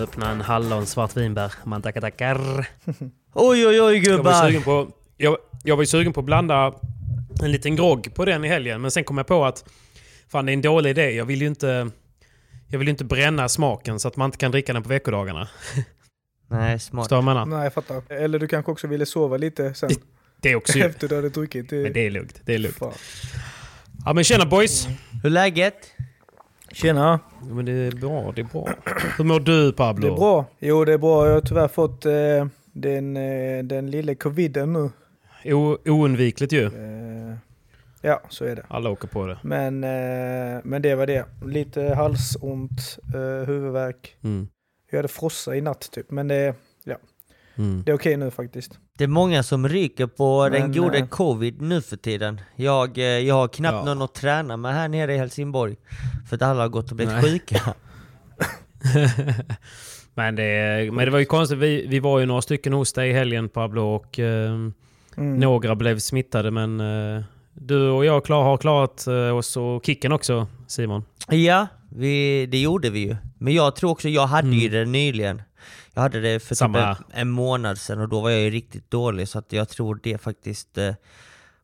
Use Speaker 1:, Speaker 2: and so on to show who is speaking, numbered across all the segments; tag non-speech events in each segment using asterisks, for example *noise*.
Speaker 1: öppna en hallon svartvinbär. Man tackar tackar. *laughs*
Speaker 2: Oj, oj, oj
Speaker 1: Jag var, ju
Speaker 2: gubbar.
Speaker 1: sugen på, jag, jag var ju sugen på att blanda en liten grogg på den i helgen. Men sen kom jag på att fan det är en dålig idé. Jag vill ju inte, jag vill ju inte bränna smaken så att man inte kan dricka den på veckodagarna. *laughs*
Speaker 2: Nej, smart.
Speaker 1: Förstår menar?
Speaker 3: Nej, jag fattar. Eller du kanske också ville sova lite sen.
Speaker 1: Det är också ju. *laughs*
Speaker 3: efter du hade druckit. Det,
Speaker 1: Men det är lugnt. Det är lugnt.
Speaker 3: Fan.
Speaker 1: Ja men tjena boys!
Speaker 2: Hur är läget?
Speaker 3: Tjena!
Speaker 1: Ja, men det är bra, det är bra. Hur mår du Pablo?
Speaker 3: Det är bra. Jo, det är bra. Jag har tyvärr fått eh, den, eh, den lilla coviden nu.
Speaker 1: O- oundvikligt ju.
Speaker 3: Eh, ja, så är det.
Speaker 1: Alla åker på det.
Speaker 3: Men, eh, men det var det. Lite halsont, eh, huvudvärk.
Speaker 1: Mm.
Speaker 3: Jag hade frossa i natt typ, men det, ja,
Speaker 1: Mm.
Speaker 3: det är okej nu faktiskt.
Speaker 2: Det är många som ryker på den
Speaker 3: Men,
Speaker 2: gode
Speaker 3: eh,
Speaker 2: covid nu för tiden. Jag, eh, jag har knappt
Speaker 1: Ja.
Speaker 2: någon att träna med här nere i Helsingborg. För att alla har gått och blivit
Speaker 1: Nej.
Speaker 2: sjuka. *laughs*
Speaker 1: men, det, men det var ju konstigt. Vi, vi var ju några stycken hos dig i helgen Pablo och eh,
Speaker 3: Mm.
Speaker 1: några blev smittade men eh, du och jag klar, har klarat eh, oss och Kicken också Simon.
Speaker 2: Ja, vi, det gjorde vi ju. Men jag tror också, jag hade ju
Speaker 1: Mm.
Speaker 2: det nyligen. Jag hade det för
Speaker 1: Samma
Speaker 2: typ en, en månad sedan och då var jag ju riktigt dålig så att jag tror det faktiskt eh,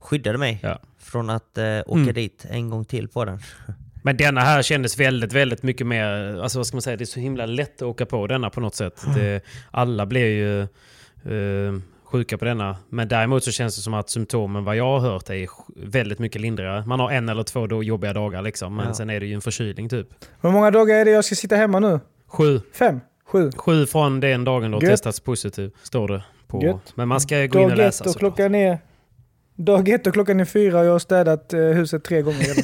Speaker 2: skyddade mig
Speaker 1: Ja.
Speaker 2: från att eh, åka
Speaker 1: Mm.
Speaker 2: dit en gång till på den. *laughs*
Speaker 1: Men denna här kändes väldigt, väldigt mycket mer... Alltså vad ska man säga? Det är så himla lätt att åka på denna på något sätt. Det, alla blev ju eh, sjuka på denna. Men däremot så känns det som att symptomen, vad jag har hört, är väldigt mycket lindrigare. Man har en eller två då jobbiga dagar liksom. Men
Speaker 2: Ja.
Speaker 1: sen är det ju en förkylning typ.
Speaker 3: Hur många dagar är det jag ska sitta hemma nu?
Speaker 1: Sju.
Speaker 3: Fem? Sju?
Speaker 1: Sju från den dagen då
Speaker 3: Gött.
Speaker 1: testats positiv, står det. På.
Speaker 3: Gött.
Speaker 1: Men man ska gå in och
Speaker 3: Dag
Speaker 1: läsa
Speaker 3: ett och klockan är... Dag ett och klockan är fyra och jag har städat eh, huset tre gånger!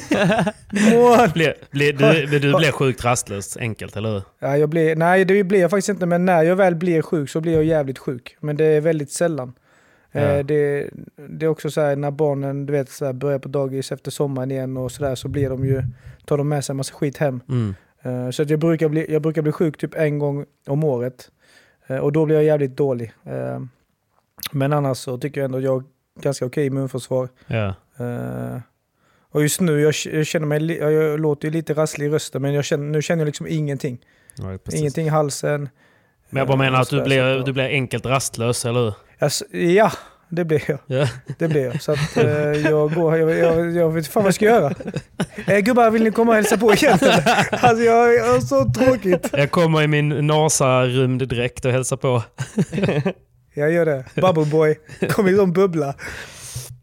Speaker 3: *laughs*
Speaker 1: Blir, blir, du, du, du blir sjukt rastlös, enkelt, eller hur?
Speaker 3: Ja, jag blir, nej, det blir jag faktiskt inte, men när jag väl blir sjuk så blir jag jävligt sjuk. Men det är väldigt sällan.
Speaker 1: Ja.
Speaker 3: Eh, det, det är också så här när barnen du vet, så här, börjar på dagis efter sommaren igen och sådär så blir de ju, tar de med sig en massa skit hem.
Speaker 1: Mm.
Speaker 3: Eh, så att jag, brukar bli, jag brukar bli sjuk typ en gång om året. Eh, och då blir jag jävligt dålig. Eh, men annars så tycker jag ändå att jag har ganska okej immunförsvar.
Speaker 1: Ja.
Speaker 3: Och just nu, jag, jag känner mig, jag, låter lite rasslig i rösten men jag känner, nu känner jag liksom ingenting.
Speaker 1: Ja.
Speaker 3: Ingenting i halsen.
Speaker 1: Men jag bara menar att du blir, du blir enkelt rastlös, eller hur?
Speaker 3: Alltså, ja, det blir jag.
Speaker 1: Ja.
Speaker 3: Det blir jag. Så att eh, *laughs* jag går, jag, jag, jag vet fan vad jag ska göra. Eh, gubbar, vill ni komma och hälsa på igen? *laughs* Alltså jag, jag har så tråkigt.
Speaker 1: Jag kommer i min NASA-rymddräkt och hälsar på. *laughs*
Speaker 3: Jag gör det. Bubble boy. Kom i en bubbla.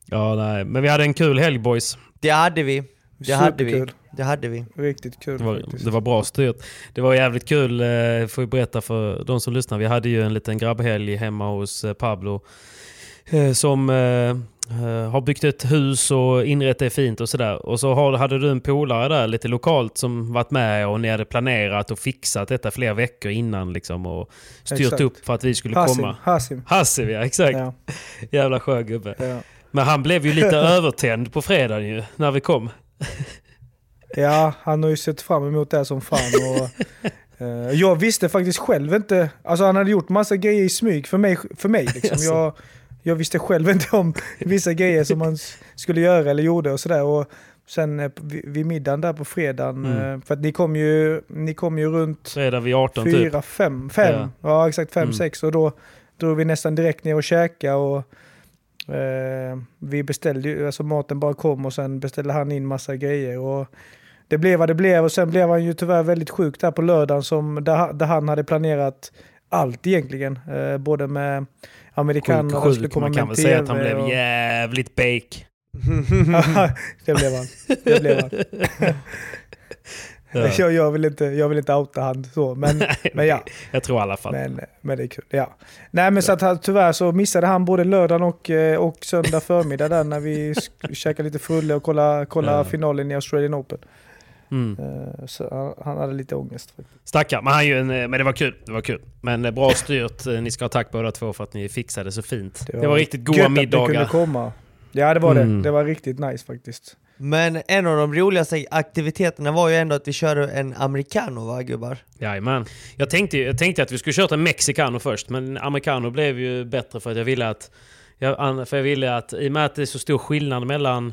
Speaker 1: Ja, nej. Men vi hade en kul helg boys.
Speaker 2: Det hade vi. Det hade vi.
Speaker 3: Superkul.
Speaker 2: Det hade vi.
Speaker 3: Riktigt kul
Speaker 1: Det var, det var bra styrt. Det var jävligt kul, eh, får jag berätta för de som lyssnar. Vi hade ju en liten grabbhelg hemma hos eh, Pablo. Eh, som eh, eh, har byggt ett hus och inrett det fint och sådär. Och så har, hade du en polare där lite lokalt som varit med och ni hade planerat och fixat detta flera veckor innan liksom och styrt
Speaker 3: Exakt.
Speaker 1: upp för att vi skulle
Speaker 3: Hasim.
Speaker 1: komma.
Speaker 3: Hasim.
Speaker 1: Hasim ja, exakt.
Speaker 3: Ja, *laughs*
Speaker 1: Jävla skön gubbe.
Speaker 3: ja.
Speaker 1: Men han blev ju lite *laughs* övertänd på fredagen ju, när vi kom.
Speaker 3: ja, han har ju sett fram emot det som fan. Och, *laughs* eh, jag visste faktiskt själv inte, alltså han hade gjort massa grejer i smyg för mig. För mig liksom.
Speaker 1: Jaså.
Speaker 3: jag, jag visste själv inte om *laughs* vissa grejer som man skulle göra eller gjorde och sådär. Sen eh, vid, middagen där på fredagen,
Speaker 1: Mm.
Speaker 3: eh, för att ni kom ju, ni kom ju runt
Speaker 1: Fredag vid 18 typ.
Speaker 3: fyra, fem, fem.
Speaker 1: Ja.
Speaker 3: Ja, exakt fem,
Speaker 1: Mm.
Speaker 3: sex. Och då drog vi nästan direkt ner och käka och eh, vi beställde ju, alltså maten bara kom och sen beställde han in massa grejer. Och det blev vad det blev och sen blev han ju tyvärr väldigt sjuk där på lördagen som, där, där han hade planerat allt egentligen. Eh, både med amerikanerna,
Speaker 1: Sjuk,
Speaker 3: skulle komma
Speaker 1: Man kan väl säga att han blev
Speaker 3: och-
Speaker 1: jävligt bake. *laughs*
Speaker 3: det blev han. Det blev han.
Speaker 1: Ja. *laughs*
Speaker 3: jag, jag, vill inte, jag vill inte outa han så, men, *laughs* men ja.
Speaker 1: Jag tror i alla fall.
Speaker 3: Men, men det är kul. Ja. Nej men så att han, tyvärr så missade han både lördagen och, eh, och söndag förmiddag där när vi käkade lite frulle och kolla, kolla
Speaker 1: Ja.
Speaker 3: finalen i Australian Open.
Speaker 1: Mm.
Speaker 3: Eh, Så han, han hade lite ångest. faktiskt.
Speaker 1: Stackar. Men, han ju en, eh, men det var kul. Det var kul. Men eh, bra styrt. Ni ska ha tack båda två för att ni fixade så fint. Det var, riktigt
Speaker 3: gött
Speaker 1: goda
Speaker 3: att det kunde
Speaker 1: middagar.
Speaker 3: komma. Ja det var
Speaker 1: Mm.
Speaker 3: det. Det var riktigt nice faktiskt.
Speaker 2: Men en av de roligaste aktiviteterna var ju ändå att vi körde en americano va gubbar?
Speaker 1: Jajamän. Jag tänkte, jag tänkte att vi skulle köra en mexicano först, men americano blev ju bättre för att jag ville att... Jag, för jag ville att, i och med att det är så stor skillnad mellan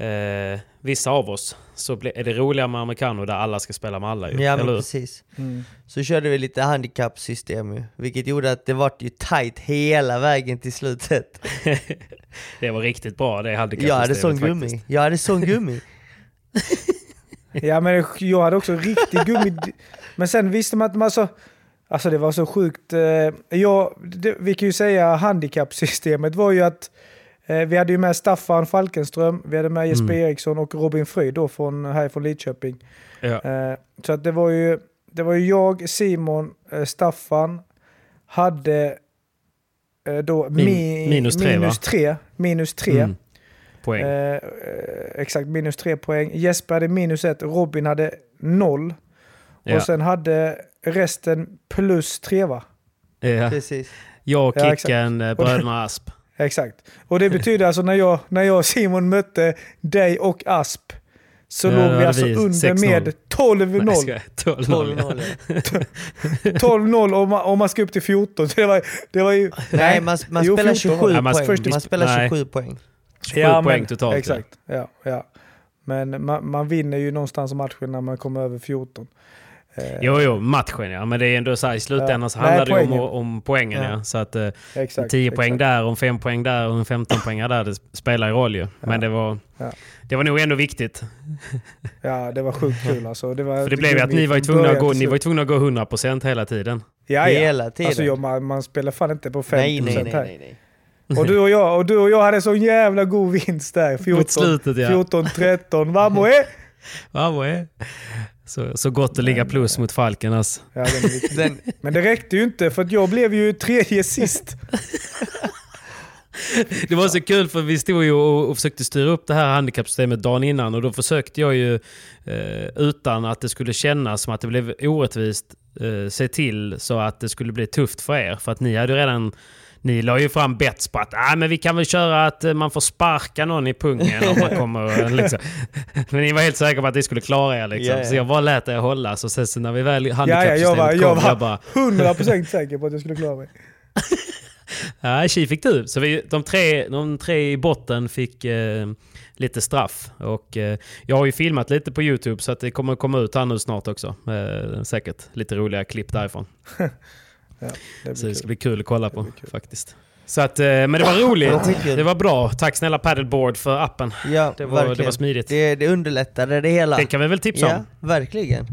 Speaker 1: eh, vissa av oss, så är det roligare med americano där alla ska spela med alla ju.
Speaker 2: Ja men
Speaker 1: eller
Speaker 2: precis.
Speaker 3: Mm.
Speaker 2: Så körde vi lite handikappsystem ju, vilket gjorde att det vart ju tight hela vägen till slutet. *laughs*
Speaker 1: det var riktigt bra det
Speaker 2: Jag hade
Speaker 1: handikappsystemet
Speaker 2: sån gummi,
Speaker 1: faktiskt.
Speaker 2: jag hade sån gummi. *laughs*
Speaker 3: Ja men jag hade också riktig gummi... Men sen visste man att man så... Alltså det var så sjukt. Eh, ja, det, vi kan ju säga handikappsystemet var ju att vi hade ju med Staffan Falkenström, vi hade med Jesper Eriksson och Robin Fröjd då från, härifrån Lidköping.
Speaker 1: Ja.
Speaker 3: Eh, så att det var ju, det var ju jag, Simon, eh, Staffan hade eh, då
Speaker 1: Min-
Speaker 3: mi,
Speaker 1: minus tre,
Speaker 3: minus
Speaker 1: va?
Speaker 3: tre, minus tre.
Speaker 1: Mm. Poäng.
Speaker 3: Eh, eh, exakt, minus tre poäng. Jesper hade minus ett, Robin hade noll.
Speaker 1: Ja.
Speaker 3: Och sen hade resten plus tre va?
Speaker 1: ja.
Speaker 2: Precis.
Speaker 1: Jag och
Speaker 3: Ja,
Speaker 1: Kicken, eh, bröderna Asp.
Speaker 3: Exakt. Och det betyder alltså när jag, när jag och Simon mötte dig och Asp så
Speaker 1: Ja,
Speaker 3: låg vi alltså
Speaker 1: vi
Speaker 3: under
Speaker 1: 6-0.
Speaker 3: med
Speaker 1: Nej,
Speaker 3: 12-0.
Speaker 1: ska jag- 12-0.
Speaker 2: 12-0 ja. *laughs*
Speaker 3: 12-0 om man, om man ska upp till 14. Så det var, det var ju...
Speaker 2: Nej man, man
Speaker 3: Jo,
Speaker 2: spelar
Speaker 3: 14
Speaker 2: 27
Speaker 3: var det.
Speaker 1: Ja, man-
Speaker 2: poäng.
Speaker 1: först-
Speaker 2: Man spelar
Speaker 1: nej.
Speaker 2: 27 poäng.
Speaker 1: 27
Speaker 3: Ja,
Speaker 1: poäng
Speaker 3: men-
Speaker 1: totalt.
Speaker 3: Exakt, ja. ja. Men man, man vinner ju någonstans matchen när man kommer över 14. Eh,
Speaker 1: Jo, jo, matchen ja. Men det är ändå så här, i slutändan
Speaker 3: Ja.
Speaker 1: så
Speaker 3: Nej,
Speaker 1: handlar det om,
Speaker 3: poängen.
Speaker 1: om poängen ja.
Speaker 3: Ja.
Speaker 1: Så att eh,
Speaker 3: exakt,
Speaker 1: 10 poäng där och 5 poäng där och 15 poäng där, det spelar ju roll ju. Men det var,
Speaker 3: Ja.
Speaker 1: det var nog ändå viktigt.
Speaker 3: Ja, det var sjukt kul alltså. Det var
Speaker 1: För det blev ju att ni var ju tvungna att gå, ni var tvungna att gå 100% hela tiden.
Speaker 3: Ja, ja.
Speaker 2: Hela tiden.
Speaker 3: Alltså, jag, man, man spelar fan inte på 50%
Speaker 2: nej, nej, nej,
Speaker 3: här.
Speaker 2: nej, nej.
Speaker 3: Och du och jag, och du och jag hade så jävla god vinst där. 14,
Speaker 1: slutet, ja.
Speaker 3: 14-13. Vamos eh!
Speaker 1: Ja, vad är så, så gott att ligga plus mot Falken alltså.
Speaker 3: Ja, den är viktig.
Speaker 2: Den,
Speaker 3: Men det räckte ju inte för att jag blev ju tredje sist. *laughs*
Speaker 1: Det var så kul för vi stod ju och, försökte styra upp det här handikappsystemet dagen innan och då försökte jag ju eh, utan att det skulle kännas som att det blev orättvist eh, se till så att det skulle bli tufft för er. För att ni hade ju redan ni la ju fram bets på att ah, men vi kan väl köra att eh, man får sparka någon i pungen om man kommer. eh, *laughs* Liksom. Men ni var helt säkra på att ni skulle klara er. Liksom.
Speaker 2: Ja, ja.
Speaker 1: Så jag bara lät er hålla. Så sen så när vi väl
Speaker 3: Ja, ja,
Speaker 1: handikappsystemet
Speaker 3: jag var, jag
Speaker 1: kom,
Speaker 3: var
Speaker 1: jag bara *laughs*
Speaker 3: 100% säker på att jag skulle klara mig. *laughs*
Speaker 1: Ja, Tji fick du. Så vi, de, tre, de tre i botten fick eh, lite straff. Och, eh, jag har ju filmat lite på YouTube så att det kommer komma ut här nu snart också. Eh, säkert lite roliga klipp därifrån.
Speaker 3: Ja, det
Speaker 1: Så det ska
Speaker 3: kul.
Speaker 1: bli kul att kolla på faktiskt. Så att, eh, men det var roligt. Det var bra. Tack snälla Paddleboard för appen.
Speaker 2: ja,
Speaker 1: Det var, det
Speaker 2: verkligen.
Speaker 1: var smidigt.
Speaker 2: Det, det underlättade det hela.
Speaker 1: Det kan vi väl tipsa
Speaker 2: ja,
Speaker 1: om?
Speaker 2: verkligen.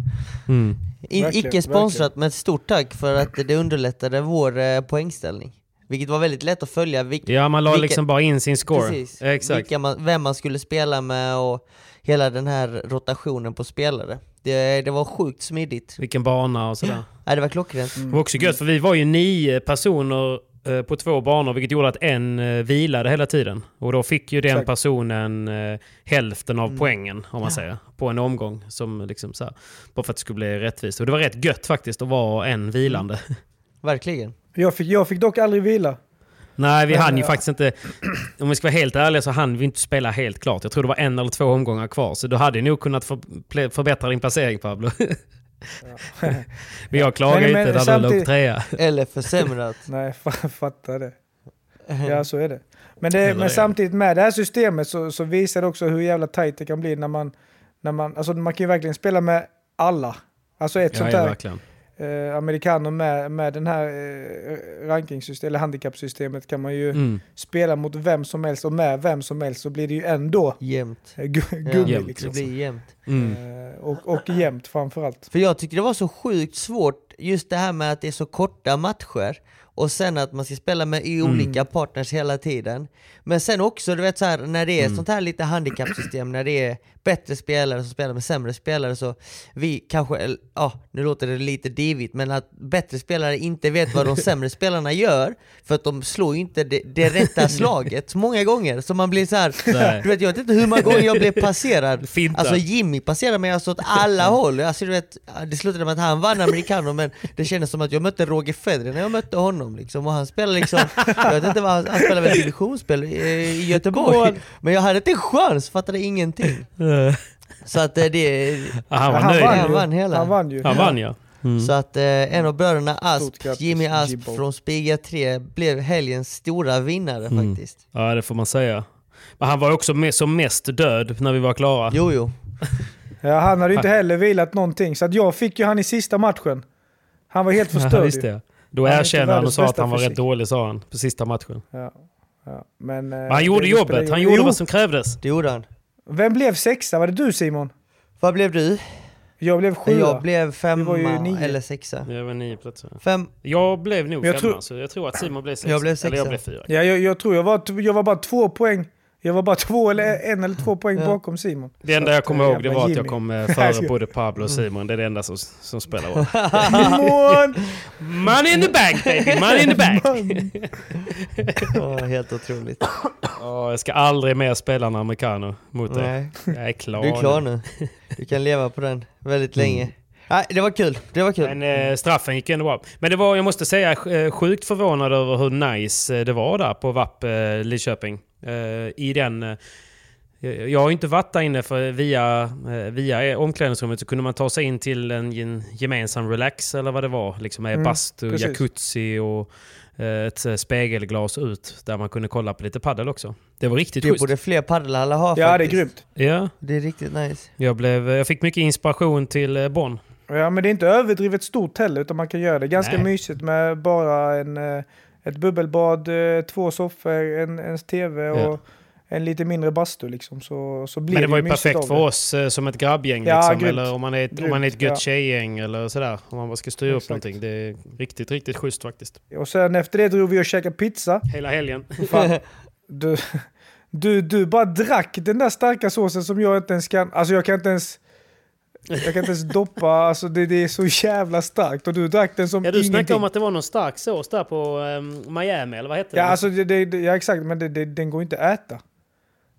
Speaker 1: Mm.
Speaker 2: I,
Speaker 3: Verkligen,
Speaker 2: icke sponsrat men ett stort tack för att det underlättade vår eh, poängställning. Vilket var väldigt lätt att följa. Vilk,
Speaker 1: Ja, man la
Speaker 2: Vilka-
Speaker 1: liksom bara in sin score.
Speaker 2: Precis.
Speaker 1: Exakt.
Speaker 2: Vilka man, vem man skulle spela med och hela den här rotationen på spelare. Det, det var sjukt smidigt.
Speaker 1: Vilken bana och sådär.
Speaker 2: Ja, det var klockrent.
Speaker 1: Det var också gött för vi var ju nio personer eh, på två banor vilket gjorde att en eh, vilade hela tiden. Och då fick ju den
Speaker 3: Exakt.
Speaker 1: personen eh, hälften av
Speaker 2: Mm.
Speaker 1: poängen om man säger. På en omgång. Som liksom så här, bara för att det skulle bli rättvist. Och det var rätt gött faktiskt att vara en vilande.
Speaker 2: Verkligen.
Speaker 3: Jag fick, jag fick dock aldrig vila.
Speaker 1: Nej, vi hann ju
Speaker 3: ja.
Speaker 1: faktiskt inte... *clears throat* Om vi ska vara helt ärliga så hann vi inte spela helt klart. Jag tror det var en eller två omgångar kvar. Så du hade nog kunnat för, förbättra din placering Pablo. *laughs* men jag klagar
Speaker 3: Men-
Speaker 1: inte
Speaker 3: men
Speaker 1: när du låg trea.
Speaker 2: Eller försämrat. *laughs*
Speaker 3: Nej, fa- fattar det. *laughs* Ja, så är det. Men, det, men samtidigt med det här systemet så, så visar det också hur jävla tight det kan bli när man... När man, alltså man kan ju verkligen spela med alla. Alltså ett
Speaker 1: Ja,
Speaker 3: sånt
Speaker 1: ja,
Speaker 3: här
Speaker 1: verkligen.
Speaker 3: Eh, amerikaner med, med den här eh, rankingsystemet, eller handikappsystemet kan man ju
Speaker 1: Mm.
Speaker 3: spela mot vem som helst och med vem som helst så blir det ju ändå
Speaker 2: Jämnt. *laughs*
Speaker 3: gu,
Speaker 2: Ja,
Speaker 3: gummi
Speaker 1: jämnt,
Speaker 3: liksom.
Speaker 2: Det blir jämnt.
Speaker 1: Mm.
Speaker 3: Eh, och, och jämnt framförallt.
Speaker 2: För jag tyckte det var så sjukt svårt, just det här med att det är så korta matcher och sen att man ska spela med i olika partners hela tiden. Men sen också, du vet så här, när det är sånt här lite handikappsystem, när det är bättre spelare som spelar med sämre spelare så vi kanske, ja nu låter det lite divigt, men att bättre spelare inte vet vad de *laughs* sämre spelarna gör för att de slår ju inte det, det rätta *laughs* slaget många gånger. Så man blir så här, du vet jag vet inte hur många gånger jag blev passerad. *laughs*
Speaker 1: Fintar.
Speaker 2: Alltså Jimmy passerade mig alltså åt alla håll, alltså, du vet, det slutade med att han vann americano men det kändes som att jag mötte Roger Federer när jag mötte honom liksom, och han spelade liksom, jag vet inte vad han, han spelade väl divisionsspel i, i Göteborg men jag hade inte en chans, fattade ingenting *laughs* Så att eh, det,
Speaker 1: Ja, han var nöjd.
Speaker 3: vann
Speaker 2: Han vann hela.
Speaker 3: Han vann ju.
Speaker 1: Han vann ja. Mm.
Speaker 2: så att eh, en av bröderna Asp, Jimmy Asp
Speaker 3: Jibbo.
Speaker 2: från Spiga 3 blev helgens stora vinnare
Speaker 1: Mm.
Speaker 2: faktiskt
Speaker 1: Ja, det får man säga. Men han var också med, som mest död när vi var klara.
Speaker 2: Jo jo, *laughs*
Speaker 3: Ja, han hade ju inte heller vilat någonting, så att jag fick ju han i sista matchen. Han var helt
Speaker 1: Ja,
Speaker 3: förstörd
Speaker 1: det. Då erkände han och sa att han var rätt
Speaker 3: fysik.
Speaker 1: dålig, sa han, på sista matchen.
Speaker 3: Ja, ja. Men, eh,
Speaker 1: Men han gjorde jobbet, han gjorde
Speaker 3: Jo,
Speaker 1: vad som krävdes.
Speaker 2: det gjorde han
Speaker 3: Vem blev sexa? Var det du Simon?
Speaker 2: Vad blev du?
Speaker 3: Jag blev sjua.
Speaker 2: Jag blev
Speaker 3: var ju
Speaker 2: femma
Speaker 3: nio.
Speaker 2: eller sexa
Speaker 1: Jag var nio platser.
Speaker 2: Fem,
Speaker 1: Jag blev nog
Speaker 3: jag
Speaker 1: femma,
Speaker 3: tror-
Speaker 1: så jag tror att Simon blev sexa.
Speaker 2: Jag blev
Speaker 1: Eller
Speaker 2: sexa.
Speaker 1: jag blev fyra.
Speaker 3: Ja, jag, jag tror jag var, jag var bara två poäng. Jag var bara två eller en eller två poäng
Speaker 2: Ja.
Speaker 3: bakom Simon.
Speaker 1: Det enda jag kommer ihåg det var att jag kom eh, *laughs* före både Pablo och Simon. Det är det enda som, som spelar roll. *laughs*
Speaker 3: Simon!
Speaker 1: Money in the bag baby! Money in the bag! *laughs*
Speaker 2: Ja, helt otroligt.
Speaker 1: Åh, jag ska aldrig mer spela en americano mot dig.
Speaker 2: Nej,
Speaker 1: Jag är klar,
Speaker 2: du är klar nu. Du kan leva på den väldigt länge. Nej, det var kul. Det var kul.
Speaker 1: Men eh, straffen gick ändå bra. Men det var, jag måste säga, eh, sjukt förvånad över hur nice eh, det var där på VAP eh, Lidköping. Eh, I den... Eh, jag har ju inte varit där inne för via, eh, via omklädningsrummet så kunde man ta sig in till en, gemensam relax eller vad det var. Liksom med
Speaker 3: Mm,
Speaker 1: bastu,
Speaker 3: precis.
Speaker 1: jacuzzi och eh, ett spegelglas ut där man kunde kolla på lite paddel också. Det var riktigt
Speaker 2: Det
Speaker 1: schysst.
Speaker 2: borde fler paddelhallar ha
Speaker 3: Ja, det är
Speaker 2: faktiskt.
Speaker 3: grymt.
Speaker 1: Ja,
Speaker 2: Det är riktigt nice.
Speaker 1: jag, blev, jag fick mycket inspiration till eh, Bonn.
Speaker 3: Ja, men det är inte överdrivet stort heller, utan man kan göra det ganska
Speaker 1: Nej.
Speaker 3: mysigt med bara en, eh, ett bubbelbad, eh, två soffor, en, en tv och
Speaker 1: Ja.
Speaker 3: en lite mindre bastu liksom. Så, så blir
Speaker 1: Men det var ju perfekt för
Speaker 3: det.
Speaker 1: oss eh, som ett grabbgäng.
Speaker 3: Ja,
Speaker 1: liksom.
Speaker 3: grymt.
Speaker 1: Eller om man är ett, om man är ett gött
Speaker 3: ja.
Speaker 1: tjejgäng eller sådär. Om man bara ska styra upp
Speaker 3: Exakt.
Speaker 1: någonting. Det är riktigt, riktigt schysst faktiskt.
Speaker 3: Och sen efter det drog vi och käkade pizza.
Speaker 1: Hela helgen.
Speaker 3: Fan, du, du, du bara drack den där starka såsen som jag inte ens kan... Alltså jag kan inte ens... Jag kan inte ens doppa, alltså det, det är så jävla starkt och du drack den som
Speaker 1: Ja, du snackade
Speaker 3: ingenting.
Speaker 1: om att det var någon stark sås där på ehm, Miami, eller vad hette
Speaker 3: Ja,
Speaker 1: det?
Speaker 3: alltså det, det, ja exakt, men det, den går inte att äta.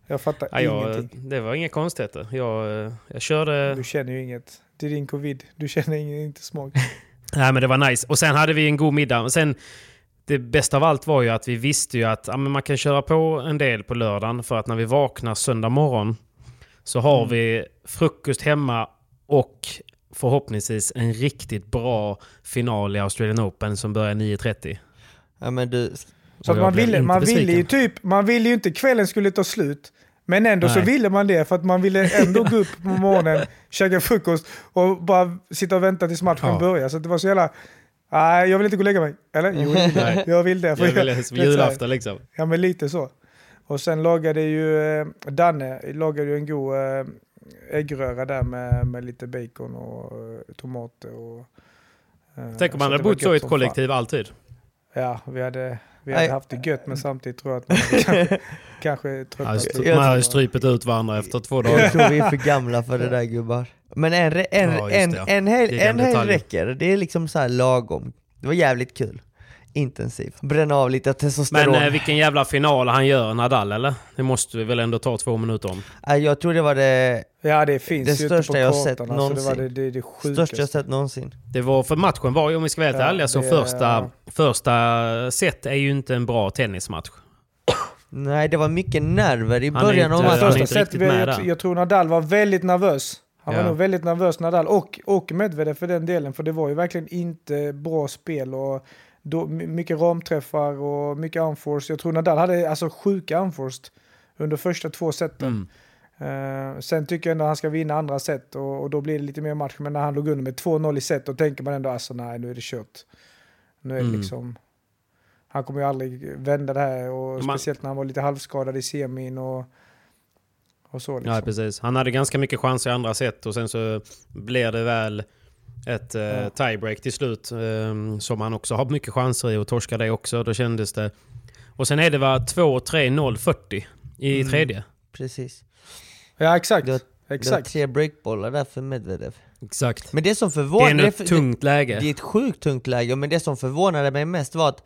Speaker 3: Jag fattar
Speaker 1: ja, jag,
Speaker 3: ingenting.
Speaker 1: det var inga konstigheter. Jag, eh, jag körde...
Speaker 3: Du känner ju inget. Det är din covid. Du känner ingen, inte smak. *laughs*
Speaker 1: Nej, men det var nice. Och sen hade vi en god middag. Och sen, det bästa av allt var ju att vi visste ju att ja, man kan köra på en del på lördagen. För att när vi vaknar söndag morgon så har
Speaker 3: Mm.
Speaker 1: vi frukost hemma och förhoppningsvis en riktigt bra final i Australian Open som börjar 9.30.
Speaker 2: Ja men du,
Speaker 3: Så man ville, man ville ju typ, man ville ju inte kvällen skulle ta slut. Men ändå så
Speaker 1: Nej.
Speaker 3: ville man det för att man ville ändå gå upp på morgonen, *laughs* käka frukost och bara sitta och vänta tills matchen
Speaker 1: Ja.
Speaker 3: börjar. Så det var så jävla... Nej, jag vill inte gå och lägga mig. Eller? Jo, jag vill det. *laughs*
Speaker 1: Nej.
Speaker 3: jag vill det. för
Speaker 1: Jag
Speaker 3: så här-
Speaker 1: julafton liksom.
Speaker 3: Ja, men lite så. Och sen lagade ju eh, Danne lagade ju en god eh, äggröra där med, med lite bacon och eh, tomater. Och, eh,
Speaker 1: Tänk om
Speaker 3: så
Speaker 1: man hade bott så i ett kollektiv alltid.
Speaker 3: Ja, vi hade, vi
Speaker 2: Nej.
Speaker 3: hade haft det gött men *laughs* samtidigt tror jag att man kanske, *laughs* kanske
Speaker 1: Ja,
Speaker 3: tröttnat.
Speaker 1: stry- Man hade strypit ut varandra efter två dagar.
Speaker 2: jag tror vi är för gamla för det där gubbar. Men en, en,
Speaker 1: Ja,
Speaker 2: en,
Speaker 1: det, ja.
Speaker 2: en,
Speaker 1: är
Speaker 2: en helg räcker, det är liksom så här lagom. Det var jävligt kul. Intensiv. Bränna av lite testosteron.
Speaker 1: Men eh, vilken jävla final han gör, Nadal eller? Det måste vi väl ändå ta två minuter om.
Speaker 2: Eh, jag tror det var det
Speaker 3: Ja det finns
Speaker 2: Det
Speaker 3: ju inte
Speaker 2: största
Speaker 3: på
Speaker 2: jag har sett
Speaker 3: kartan, alltså, det var det,
Speaker 2: någonsin.
Speaker 3: det, det
Speaker 2: största jag sett någonsin.
Speaker 1: Det var, för matchen var ju, om vi ska vara helt
Speaker 3: Ja,
Speaker 1: ärliga, så
Speaker 3: det-
Speaker 1: första, första set är ju inte en bra tennismatch.
Speaker 2: Nej, det var mycket nerver i
Speaker 1: Han
Speaker 2: början av
Speaker 1: inte-
Speaker 2: matchen.
Speaker 1: inte
Speaker 3: första
Speaker 1: med
Speaker 3: jag, jag tror Nadal var väldigt nervös. Han var
Speaker 1: Ja.
Speaker 3: nog väldigt nervös Nadal och, och Medvedev för den delen. För det var ju verkligen inte bra spel och då, my- mycket ramträffar och mycket unforced. Jag tror Nadal hade alltså sjuka unforced under första två seten.
Speaker 1: Mm.
Speaker 3: Eh, sen tycker jag ändå att han ska vinna andra set och, och då blir det lite mer match. Men när han låg under med 2-0 i set då tänker man ändå alltså nej nu är det kört. Nu är det
Speaker 1: Mm.
Speaker 3: liksom... Han kommer ju aldrig vända det här och
Speaker 1: Man-
Speaker 3: speciellt när han var lite halvskadad i semin och, och så liksom.
Speaker 1: Ja, precis. Han hade ganska mycket chanser i andra set och sen så blev det väl ett eh, tiebreak till slut eh, som han också har mycket chanser i och torskar det också. Då kändes det... Och sen är det va 2-3-0-40 i
Speaker 3: Mm.
Speaker 1: tredje.
Speaker 2: Precis.
Speaker 3: Ja exakt.
Speaker 2: Det var- Det var
Speaker 3: exakt.
Speaker 2: tre breakbollar där för Medvedev.
Speaker 1: Exakt.
Speaker 2: Men det som
Speaker 1: Det är
Speaker 2: förvånade...
Speaker 1: ett tungt läge.
Speaker 2: Det är ett sjukt tungt läge, men det som förvånade mig mest var att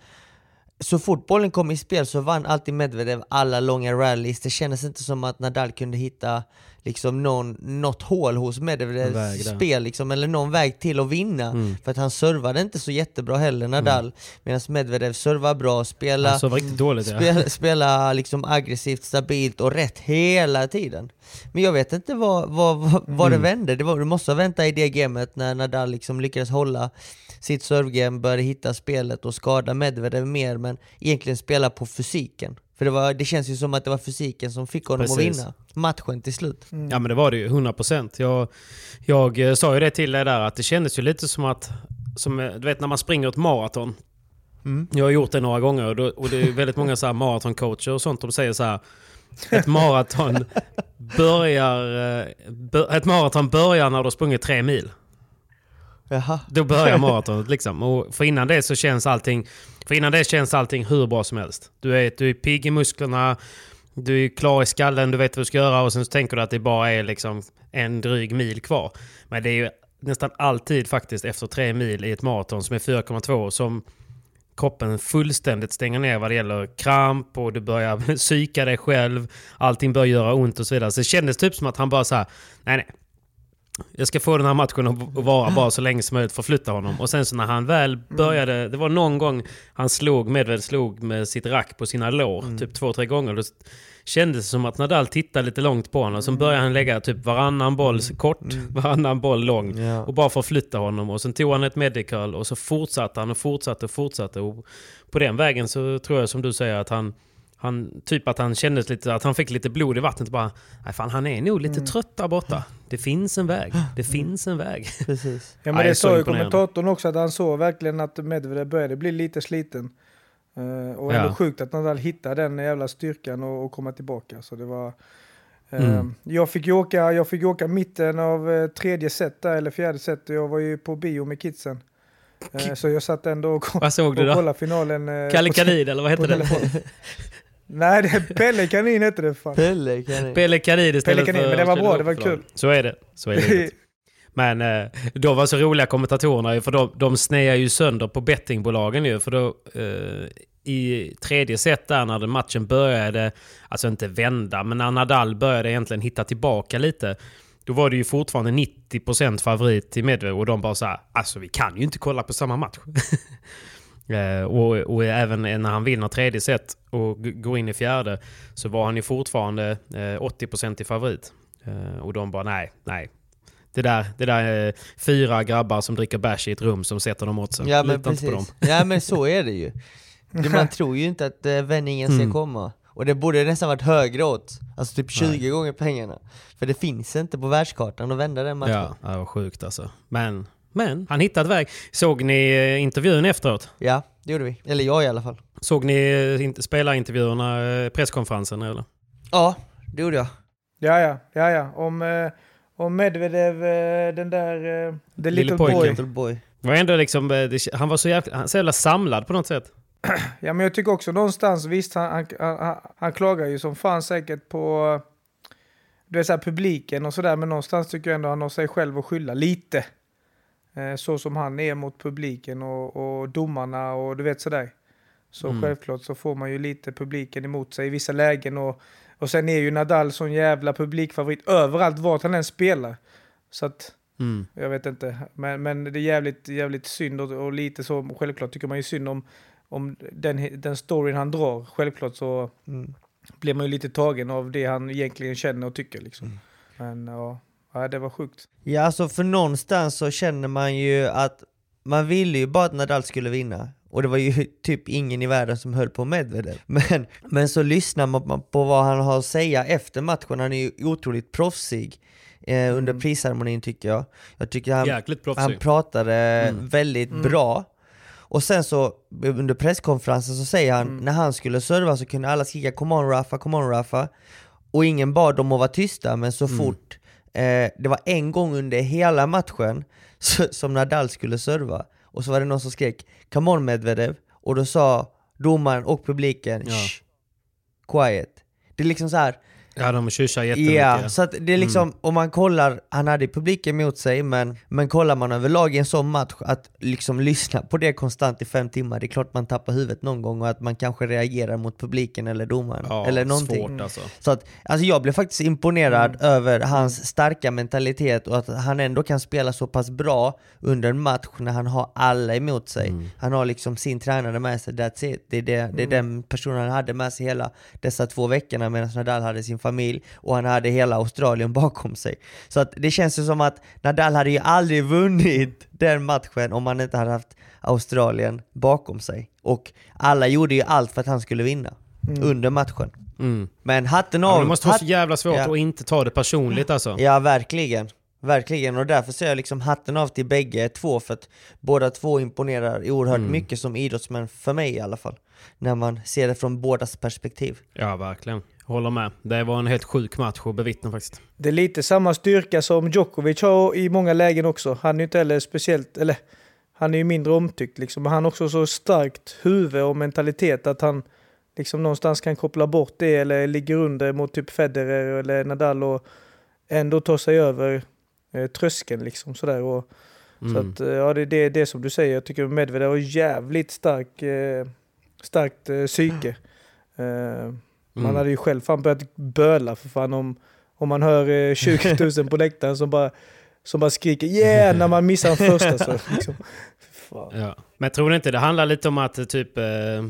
Speaker 2: så fort bollen kom i spel så vann alltid Medvedev alla långa rallies. Det kändes inte som att Nadal kunde hitta liksom någon, något hål hos Medvedevs spel, liksom, eller någon väg till att vinna.
Speaker 1: Mm.
Speaker 2: För att han servade inte så jättebra heller, Nadal. Medan Medvedev servar bra, spelar
Speaker 1: Alltså dåligt ja.
Speaker 2: Spela, liksom aggressivt, stabilt och rätt hela tiden. Men jag vet inte vad, vad, vad, vad det
Speaker 1: Mm.
Speaker 2: vände. Det, var, det måste ha väntat i det gamet när Nadal liksom lyckades hålla sitt servegame, började hitta spelet och skada Medvedev mer, men egentligen spela på fysiken. För det, var, det känns ju som att det var fysiken som fick honom
Speaker 1: Precis.
Speaker 2: att vinna matchen till slut.
Speaker 1: Ja men det var det ju, 100%. Jag, jag eh, sa ju det till dig där att det kändes ju lite som att, som, eh, du vet när man springer ett maraton.
Speaker 2: Mm.
Speaker 1: Jag har gjort det några gånger och, då, och det är väldigt många så här maratoncoacher och sånt. De säger så här. Ett maraton *laughs* börjar, eh, ett maraton börjar när du har sprungit tre mil.
Speaker 2: Jaha.
Speaker 1: Då börjar *laughs* maratonet liksom. Och för innan det så känns allting... För innan det känns allting hur bra som helst. Du är, du är pigg i musklerna, du är klar i skallen, du vet vad du ska göra och sen så tänker du att det bara är liksom en dryg mil kvar. Men det är ju nästan alltid faktiskt efter tre mil i ett maraton som är 4,2 som kroppen fullständigt stänger ner vad det gäller kramp och du börjar *laughs* psyka dig själv. Allting börjar göra ont och så vidare. Så det kändes typ som att han bara så här, nej nej. Jag ska få den här matchen att vara bara så länge som möjligt för att flytta honom. Och sen så när han väl började, det var någon gång han slog, Medved slog med sitt rack på sina lår, typ två, tre gånger. Då kändes det som att Nadal tittade lite långt på honom. Sen började han lägga typ varannan boll kort, varannan boll lång. Och bara för att flytta honom. Och sen tog han ett medical och så fortsatte han och fortsatte och fortsatte. Och på den vägen så tror jag som du säger att han, han typ att han kände lite, att han fick lite blod i vattnet och bara, nej fan han är nog lite trött där borta. Det finns en väg. Det *gasps* finns en väg. *laughs*
Speaker 2: Precis.
Speaker 3: Ja
Speaker 1: Nej,
Speaker 3: men det sa ju kommentatorn också att han såg verkligen att Medvedev började bli lite sliten. Eh, och ändå
Speaker 1: Ja.
Speaker 3: sjukt att Nadal hittade den jävla styrkan och, och komma tillbaka. Så det var... eh,
Speaker 1: Mm.
Speaker 3: jag, fick åka, jag fick åka mitten av eh, tredje set där, eller fjärde set. och Jag var ju på bio med kidsen. Så jag satt ändå och, och
Speaker 1: då?
Speaker 3: kollade finalen.
Speaker 1: Kalle Kadid eller vad heter det? *laughs*
Speaker 3: Nej, det är Pelle Kanin hette det fan.
Speaker 2: Pelle kan jag...
Speaker 1: Pelle Kadid istället
Speaker 3: Pelle Kanin,
Speaker 1: för...
Speaker 3: men det var bra, det var kul.
Speaker 1: Så är det. Så är det. *laughs* Men eh, då var så roliga kommentatorerna för de, de snear ju sönder på bettingbolagen ju. För då eh, i tredje set där när den matchen började, alltså inte vända, men när Nadal började egentligen hitta tillbaka lite. Då var det ju fortfarande 90% favorit till Medvedev och de bara så här, alltså vi kan ju inte kolla på samma match. *laughs* Eh, och, och även när han vinner tredje set och går in i fjärde så var han ju fortfarande eh, 80% i favorit. Eh, och de bara nej, nej. Det där, det där är fyra grabbar som dricker bärs i ett rum som sätter dem åt sig.
Speaker 2: Ja men
Speaker 1: Lita inte på dem.
Speaker 2: precis. Ja men så är det ju. Man *laughs* tror ju inte att eh, vändningen ska
Speaker 1: Mm.
Speaker 2: komma. Och det borde nästan varit högre åt. Alltså typ 20 gånger pengarna. För det finns inte på världskartan att vända den matchen.
Speaker 1: Ja, det var sjukt alltså. Men, men han hittade väg. Såg ni eh, intervjun efteråt?
Speaker 2: Ja, det gjorde vi. Eller jag i alla fall.
Speaker 1: Såg ni eh, inte- spelarintervjuerna, eh, presskonferensen eller?
Speaker 2: Ja, det gjorde jag.
Speaker 3: Ja, ja, ja, ja. Om, om Medvedev, den där, the little
Speaker 1: pojken.
Speaker 3: boy.
Speaker 2: Little boy.
Speaker 1: Var ändå liksom, han var så jävla, så jävla samlad på något sätt. *clears throat*
Speaker 3: Ja, men jag tycker också någonstans, visst, han, han, han, han klagar ju som fan säkert på du vet, så här, publiken och sådär, men någonstans tycker jag ändå han har sig själv att skylla lite. Eh, så som han är mot publiken och, och domarna och du vet sådär. Så
Speaker 1: Mm.
Speaker 3: självklart så får man ju lite publiken emot sig i vissa lägen. Och, och sen är ju Nadal sån jävla publikfavorit överallt vart han än spelar. Så att,
Speaker 1: Mm.
Speaker 3: jag vet inte. Men, men det är jävligt, jävligt synd och, och lite så, självklart tycker man ju synd om, om den, den storyn han drar. Självklart så blir man ju lite tagen av det han egentligen känner och tycker liksom. Men ja, ja, det var sjukt.
Speaker 2: Ja alltså för någonstans så känner man ju att man ville ju bara att Nadal skulle vinna. Och det var ju *laughs* typ ingen i världen som höll på Medvedev. *laughs* Men, men så lyssnar man på vad han har att säga efter matchen. Han är ju otroligt proffsig eh, under prisceremonin tycker jag. Jag tycker han, han pratade väldigt bra. Och sen så under presskonferensen så säger han, när han skulle serva så kunde alla skrika 'Come on Rafa, come on Rafa' Och ingen bad dem att vara tysta, men så fort eh, det var en gång under hela matchen *laughs* så, som Nadal skulle serva, och så var det någon som skrek 'Come on Medvedev' och då sa domaren och publiken
Speaker 1: Ja.
Speaker 2: 'Quiet' Det är liksom så här.
Speaker 1: Ja, de tjursar jättemycket.
Speaker 2: Ja, så att det är liksom, om man kollar, han hade publiken mot sig, men, men kollar man överlag i en sån match, att liksom lyssna på det konstant i fem timmar, det är klart man tappar huvudet någon gång och att man kanske reagerar mot publiken eller domaren,
Speaker 1: Ja,
Speaker 2: eller någonting.
Speaker 1: svårt alltså.
Speaker 2: Så att, alltså jag blev faktiskt imponerad över hans starka mentalitet och att han ändå kan spela så pass bra under en match när han har alla emot sig. Han har liksom sin tränare med sig, that's it. Det är, det, det är den personen han hade med sig hela dessa två veckorna medan Nadal hade sin familj och han hade hela Australien bakom sig. Så att det känns ju som att Nadal hade ju aldrig vunnit den matchen om han inte hade haft Australien bakom sig. Och alla gjorde ju allt för att han skulle vinna under matchen.
Speaker 1: Mm.
Speaker 2: Men hatten
Speaker 1: Ja,
Speaker 2: av...
Speaker 1: men det måste vara så jävla svårt
Speaker 2: Ja.
Speaker 1: att inte ta det personligt alltså.
Speaker 2: Ja, verkligen. Verkligen, och därför säger jag liksom hatten av till bägge två för att båda två imponerar oerhört
Speaker 1: Mm.
Speaker 2: mycket som idrottsmän, för mig i alla fall. När man ser det från bådas perspektiv.
Speaker 1: Ja, verkligen. Håller med. Det var en helt sjuk match att bevittna faktiskt.
Speaker 3: Det är lite samma styrka som Djokovic har i många lägen också. Han är ju inte heller speciellt, eller han är ju mindre omtyckt liksom. Men han har också så starkt huvud och mentalitet att han liksom någonstans kan koppla bort det eller ligger under mot typ Federer eller Nadal och ändå ta sig över eh, tröskeln liksom sådär. Och, Så
Speaker 1: Mm.
Speaker 3: att, eh, ja, det är det, det som du säger. Jag tycker Medvedev har jävligt stark, eh, starkt eh, psyke. Eh, Man
Speaker 1: Mm.
Speaker 3: hade ju själv fan börjat böla för fan om, om man hör eh, *laughs* 20 000 på läktaren som bara, som bara skriker yeah när man missar en första. Så, *laughs* liksom.
Speaker 1: Ja. Men tror du inte det handlar lite om att eh, typ eh, eh,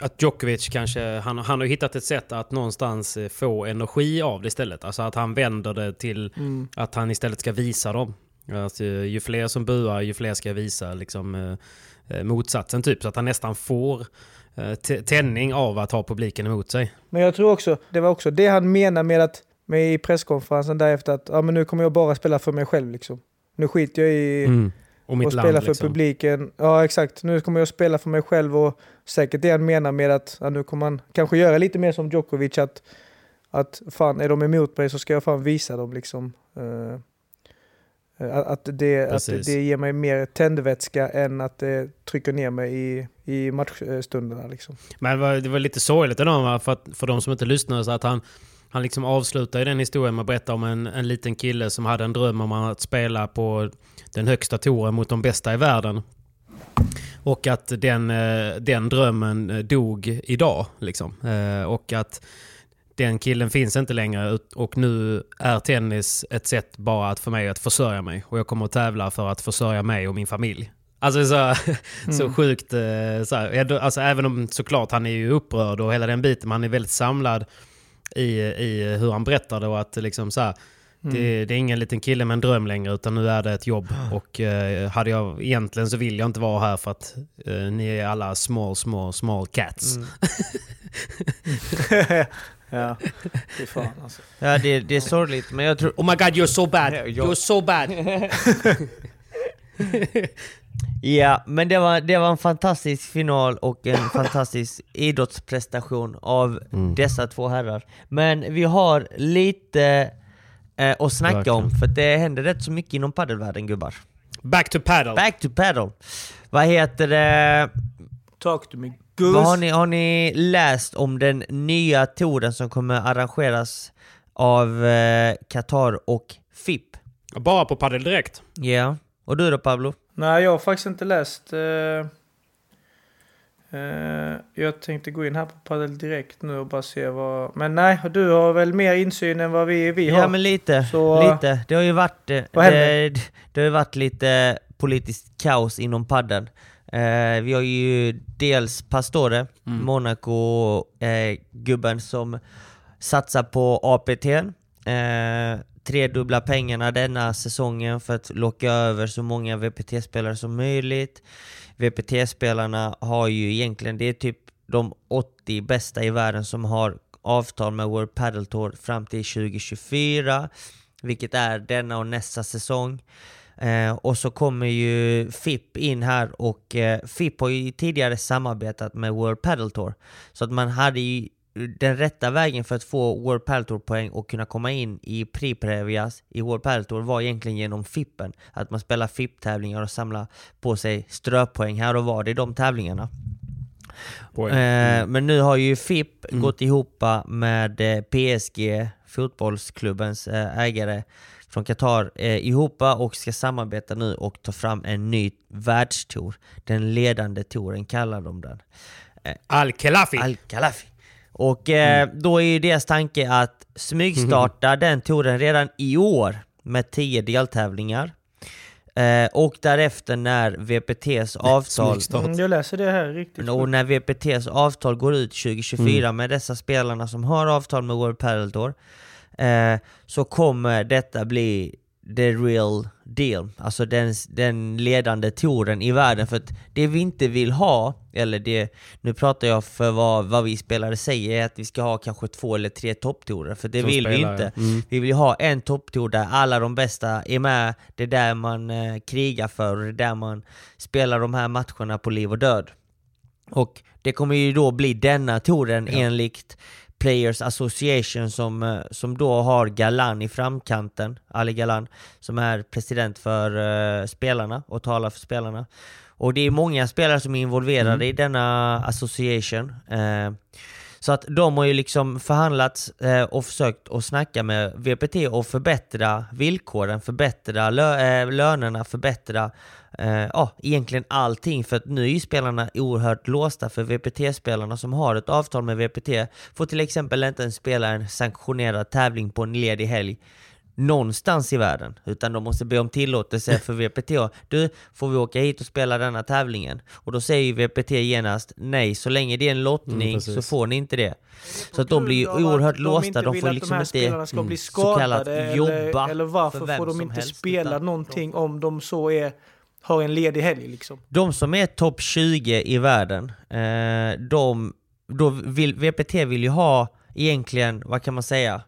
Speaker 1: att Djokovic kanske, han, han har hittat ett sätt att någonstans eh, få energi av det istället. Alltså att han vänder det till
Speaker 3: Mm.
Speaker 1: att han istället ska visa dem. Alltså, ju fler som buar, ju fler ska visa liksom, eh, eh, motsatsen typ. Så att han nästan får eh, tändning av att ha publiken emot sig.
Speaker 3: Men jag tror också, det var också det han menar med att med i presskonferensen därefter att ja, men nu kommer jag bara spela för mig själv liksom. Nu skiter jag i
Speaker 1: Mm. Och
Speaker 3: och
Speaker 1: land
Speaker 3: spela för
Speaker 1: liksom.
Speaker 3: publiken. Ja exakt, nu kommer jag spela för mig själv och säkert det han menar med att ja, nu kommer man kanske göra lite mer som Djokovic att, att fan är de emot mig så ska jag fan visa dem liksom. Eh, att, att, det, att det ger mig mer tändvätska än att det trycker ner mig i, i matchstunderna liksom.
Speaker 1: Men det var, det var lite sorgligt ändå, för, att, för de som inte lyssnade, så att han, han liksom avslutar den historien med att berätta om en, en liten kille som hade en dröm om att spela på den högsta touren mot de bästa i världen. Och att den, eh, den drömmen eh, dog idag. Liksom. Eh, Och att den killen finns inte längre och nu är tennis ett sätt bara att för mig att försörja mig. Och jag kommer att tävla för att försörja mig och min familj. Alltså så, *laughs* så sjukt, eh, så här, alltså, även om såklart han är ju upprörd och hela den biten, men han är väldigt samlad i, i hur han berättar det och att liksom så här, det, det är ingen liten kille med en dröm längre utan nu är det ett jobb. Och eh, hade jag, egentligen så vill jag inte vara här för att eh, ni är alla small, small, small cats. *laughs* *laughs*
Speaker 3: ja, *laughs* fy fan alltså.
Speaker 2: Ja det, det är sorgligt, men jag tror...
Speaker 1: Oh my god you're so bad! You're so bad! *laughs*
Speaker 2: Ja, men det var, det var en fantastisk final och en *laughs* fantastisk idrottsprestation av dessa två herrar. Men vi har lite eh, att snacka om, för det händer rätt så mycket inom paddelvärlden gubbar.
Speaker 1: Back to paddle!
Speaker 2: Back to paddle! Vad heter det?
Speaker 3: Talk to me
Speaker 2: Vad har, ni, har ni läst om den nya touren som kommer arrangeras av eh, Qatar och FIP?
Speaker 1: Bara på paddel direkt.
Speaker 2: Ja, Och du då Pablo?
Speaker 3: Nej, jag har faktiskt inte läst. Eh, eh, jag tänkte gå in här på Padel direkt nu och bara se vad... Men nej, du har väl mer insyn än vad vi, vi har?
Speaker 2: Ja men lite,
Speaker 3: Så-
Speaker 2: lite. Det har ju varit, eh, det, det har ju varit lite politiskt kaos inom padden. Eh, vi har ju dels Pastore,
Speaker 1: Mm.
Speaker 2: Monaco-gubben som satsar på APT. Eh, tredubbla pengarna denna säsongen för att locka över så många VPT-spelare som möjligt. VPT-spelarna har ju egentligen, det är typ de 80 bästa i världen som har avtal med World Padel Tour fram till 2024, vilket är denna och nästa säsong. Eh, och så kommer ju FIP in här och eh, FIP har ju tidigare samarbetat med World Padel Tour. Så att man hade ju den rätta vägen för att få World Padel Tour poäng och kunna komma in i Pri Previas i World Padel Tour var egentligen genom FIPen. Att man spelar FIP-tävlingar och samlar på sig ströpoäng här och var i de tävlingarna. Eh, men nu har ju FIP
Speaker 1: Mm.
Speaker 2: gått ihop med eh, PSG, fotbollsklubbens eh, ägare från Qatar, eh, ihop och ska samarbeta nu och ta fram en ny världstour. Den ledande touren kallar de den.
Speaker 1: Al-Khelafi!
Speaker 2: Al-Khalafi. Och eh,
Speaker 1: Mm.
Speaker 2: då är ju deras tanke att smygstarta *laughs* den touren redan i år med 10 deltävlingar. Eh, och därefter när VPTs avtal.
Speaker 3: Mm, jag läser det här riktigt.
Speaker 2: och när VPTs avtal går ut 2024
Speaker 1: Mm.
Speaker 2: med dessa spelarna som har avtal med World Padel Tour eh, så kommer detta bli the real deal. Alltså den, den ledande touren i världen. För att det vi inte vill ha, eller det, nu pratar jag för vad, vad vi spelare säger, är att vi ska ha kanske två eller tre topptourer. För det
Speaker 1: Som
Speaker 2: vill vi
Speaker 1: spelare,
Speaker 2: inte.
Speaker 1: ja. Mm.
Speaker 2: Vi vill ha en topptour där alla de bästa är med. Det är där man eh, krigar för och det är där man spelar de här matcherna på liv och död. Och det kommer ju då bli denna touren enligt Players Association som, eh, som då har Galan i framkanten, Ali Galan, som är president för eh, spelarna och talar för spelarna. Och det är många spelare som är involverade i denna association. Eh, så att de har ju liksom förhandlat eh, och försökt att snacka med VPT och förbättra villkoren, förbättra lö- eh, lönerna, förbättra eh, ja, egentligen allting. För att nu är ju spelarna oerhört låsta för VPT-spelarna som har ett avtal med VPT får till exempel inte ens spela en sanktionerad tävling på en ledig helg någonstans i världen. Utan de måste be om tillåtelse för *laughs* VPT. Du, får vi åka hit och spela denna tävlingen? Och då säger ju VPT genast nej, så länge det är en lottning
Speaker 1: Mm,
Speaker 2: så får ni inte det. Så att de blir ju oerhört
Speaker 3: de
Speaker 2: låsta, de
Speaker 3: vill
Speaker 2: får liksom
Speaker 3: de
Speaker 2: inte
Speaker 3: ska bli
Speaker 2: så kallat
Speaker 3: skadade
Speaker 2: jobba
Speaker 3: eller, eller
Speaker 2: för
Speaker 3: varför får de inte
Speaker 2: helst,
Speaker 3: spela någonting om de så är, har en ledig helg liksom.
Speaker 2: De som är topp 20 i världen, eh, de, då vill, VPT vill ju ha egentligen, vad kan man säga?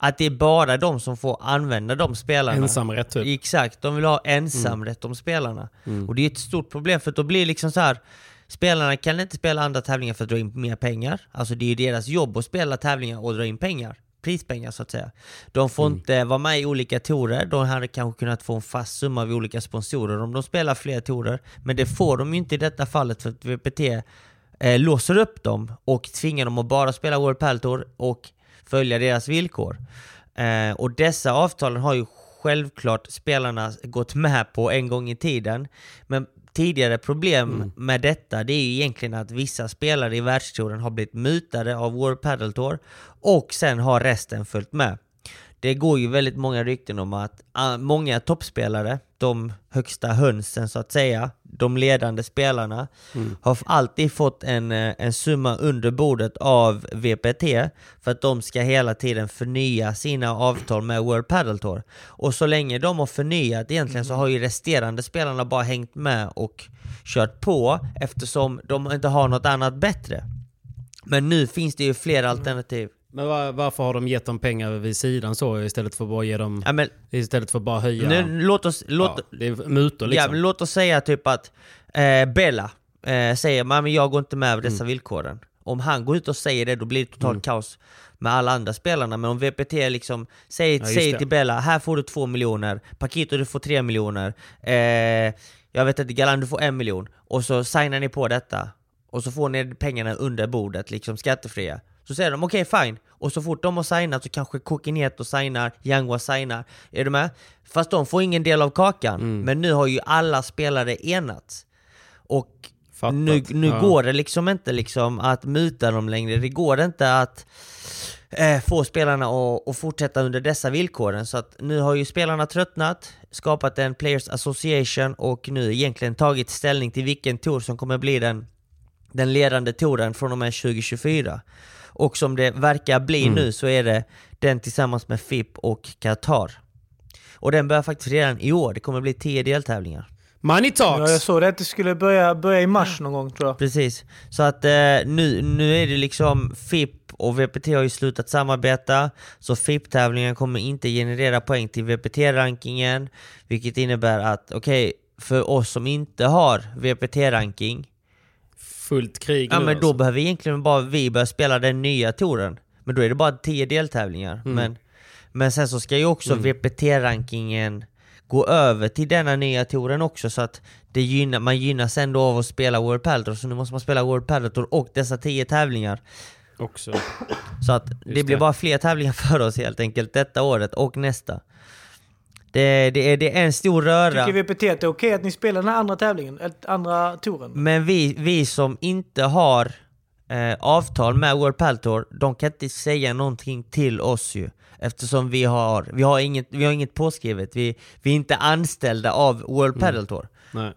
Speaker 2: Att det är bara de som får använda de spelarna.
Speaker 1: Ensamrätt typ.
Speaker 2: Exakt, de vill ha ensamrätt om spelarna. Och det är ett stort problem för då blir det liksom så här. Spelarna kan inte spela andra tävlingar för att dra in mer pengar. Alltså det är ju deras jobb att spela tävlingar och dra in pengar. Prispengar så att säga. De får inte vara med i olika torer. De hade kanske kunnat få en fast summa vid olika sponsorer om de spelar fler torer. Men det får de ju inte i detta fallet för att VPT eh, låser upp dem och tvingar dem att bara spela World Padel Tour och följa deras villkor. Eh, och dessa avtalen har ju självklart spelarna gått med på en gång i tiden. Men tidigare problem med detta det är ju egentligen att vissa spelare i världstouren har blivit mutade av World Padel Tour och sen har resten följt med. Det går ju väldigt många rykten om att ah, många toppspelare, de högsta hönsen så att säga, de ledande spelarna, har f- alltid fått en, eh, en summa under bordet av VPT för att de ska hela tiden förnya sina avtal med World Padel Tour. Och så länge de har förnyat egentligen så har ju resterande spelarna bara hängt med och kört på eftersom de inte har något annat bättre. Men nu finns det ju fler alternativ.
Speaker 1: Men var, varför har de gett dem pengar vid sidan så istället för att bara ge dem...
Speaker 2: Ja, men,
Speaker 1: Istället för att bara höja...
Speaker 2: nu, låt oss, låt,
Speaker 1: ja, det är mutor
Speaker 2: Ja,
Speaker 1: liksom.
Speaker 2: men låt oss säga typ att eh, Bella eh, säger "Men men jag går inte med på dessa
Speaker 1: Mm.
Speaker 2: villkoren. Om han går ut och säger det, då blir det totalt kaos med alla andra spelarna. Men om VPT liksom säger,
Speaker 1: Ja,
Speaker 2: säger till Bella, här får du två miljoner, Paquito du får tre miljoner, eh, jag vet inte, Galan du får en miljon. Och så signar ni på detta. Och så får ni pengarna under bordet, liksom skattefria. Så säger de okej okay, fine, och så fort de har signat så kanske Kokineto signar, Yangwa signar. Är du med? Fast de får ingen del av kakan.
Speaker 1: Mm.
Speaker 2: Men nu har ju alla spelare enats. Och
Speaker 1: Fattat.
Speaker 2: nu, nu
Speaker 1: Ja.
Speaker 2: går det liksom inte liksom att muta dem längre. Det går inte att eh, få spelarna att, att fortsätta under dessa villkoren. Så att nu har ju spelarna tröttnat, skapat en Players Association och nu egentligen tagit ställning till vilken tour som kommer bli den, den ledande touren från och med 2024. Och som det verkar bli
Speaker 1: Mm.
Speaker 2: nu så är det den tillsammans med FIP och Qatar. Och den börjar faktiskt redan i år, det kommer bli 10 deltävlingar.
Speaker 1: Money talks!
Speaker 3: Ja, jag såg det att det skulle börja, börja i mars någon gång tror jag.
Speaker 2: Precis. Så att eh, nu, nu är det liksom FIP och VPT har ju slutat samarbeta, så FIP-tävlingen kommer inte generera poäng till VPT-rankingen, vilket innebär att okej, för oss som inte har VPT-ranking,
Speaker 1: Fullt krig
Speaker 2: ja
Speaker 1: nu
Speaker 2: men då
Speaker 1: alltså.
Speaker 2: behöver egentligen bara vi börja spela den nya touren. Men då är det bara 10 deltävlingar.
Speaker 1: Mm.
Speaker 2: Men, men sen så ska ju också VPT-rankingen gå över till denna nya touren också så att det gynnar, man gynnas ändå av att spela World Padel Tour, så nu måste man spela World Padel Tour och dessa 10 tävlingar.
Speaker 1: Också.
Speaker 2: Så att det blir
Speaker 1: det.
Speaker 2: bara fler tävlingar *laughs* för oss helt enkelt detta året och nästa. Det, det, är, det är en stor röra.
Speaker 3: Tycker VPT att det är okej att ni spelar den här andra tävlingen? Andra touren?
Speaker 2: Men vi, vi som inte har eh, avtal med World Padel Tour, de kan inte säga någonting till oss ju. Eftersom vi har, vi har, inget, vi har inget påskrivet, vi, vi är inte anställda av World Padel Tour.
Speaker 1: Nej.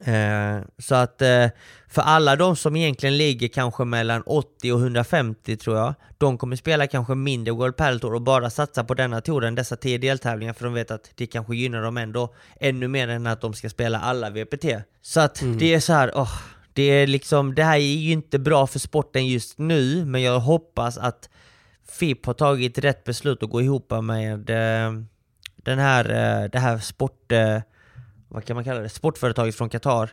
Speaker 2: Eh, så att eh, för alla de som egentligen ligger kanske mellan 80 och 150 tror jag, de kommer spela kanske mindre World Padel Tour och bara satsa på denna touren, dessa 10 deltävlingar, för de vet att det kanske gynnar dem ändå ännu mer än att de ska spela alla VPT. Så att det är så här, åh, det är liksom, det här är ju inte bra för sporten just nu, men jag hoppas att FIP har tagit rätt beslut att gå ihop med eh, den här, det här sport... Vad kan man kalla det? Sportföretaget från Qatar.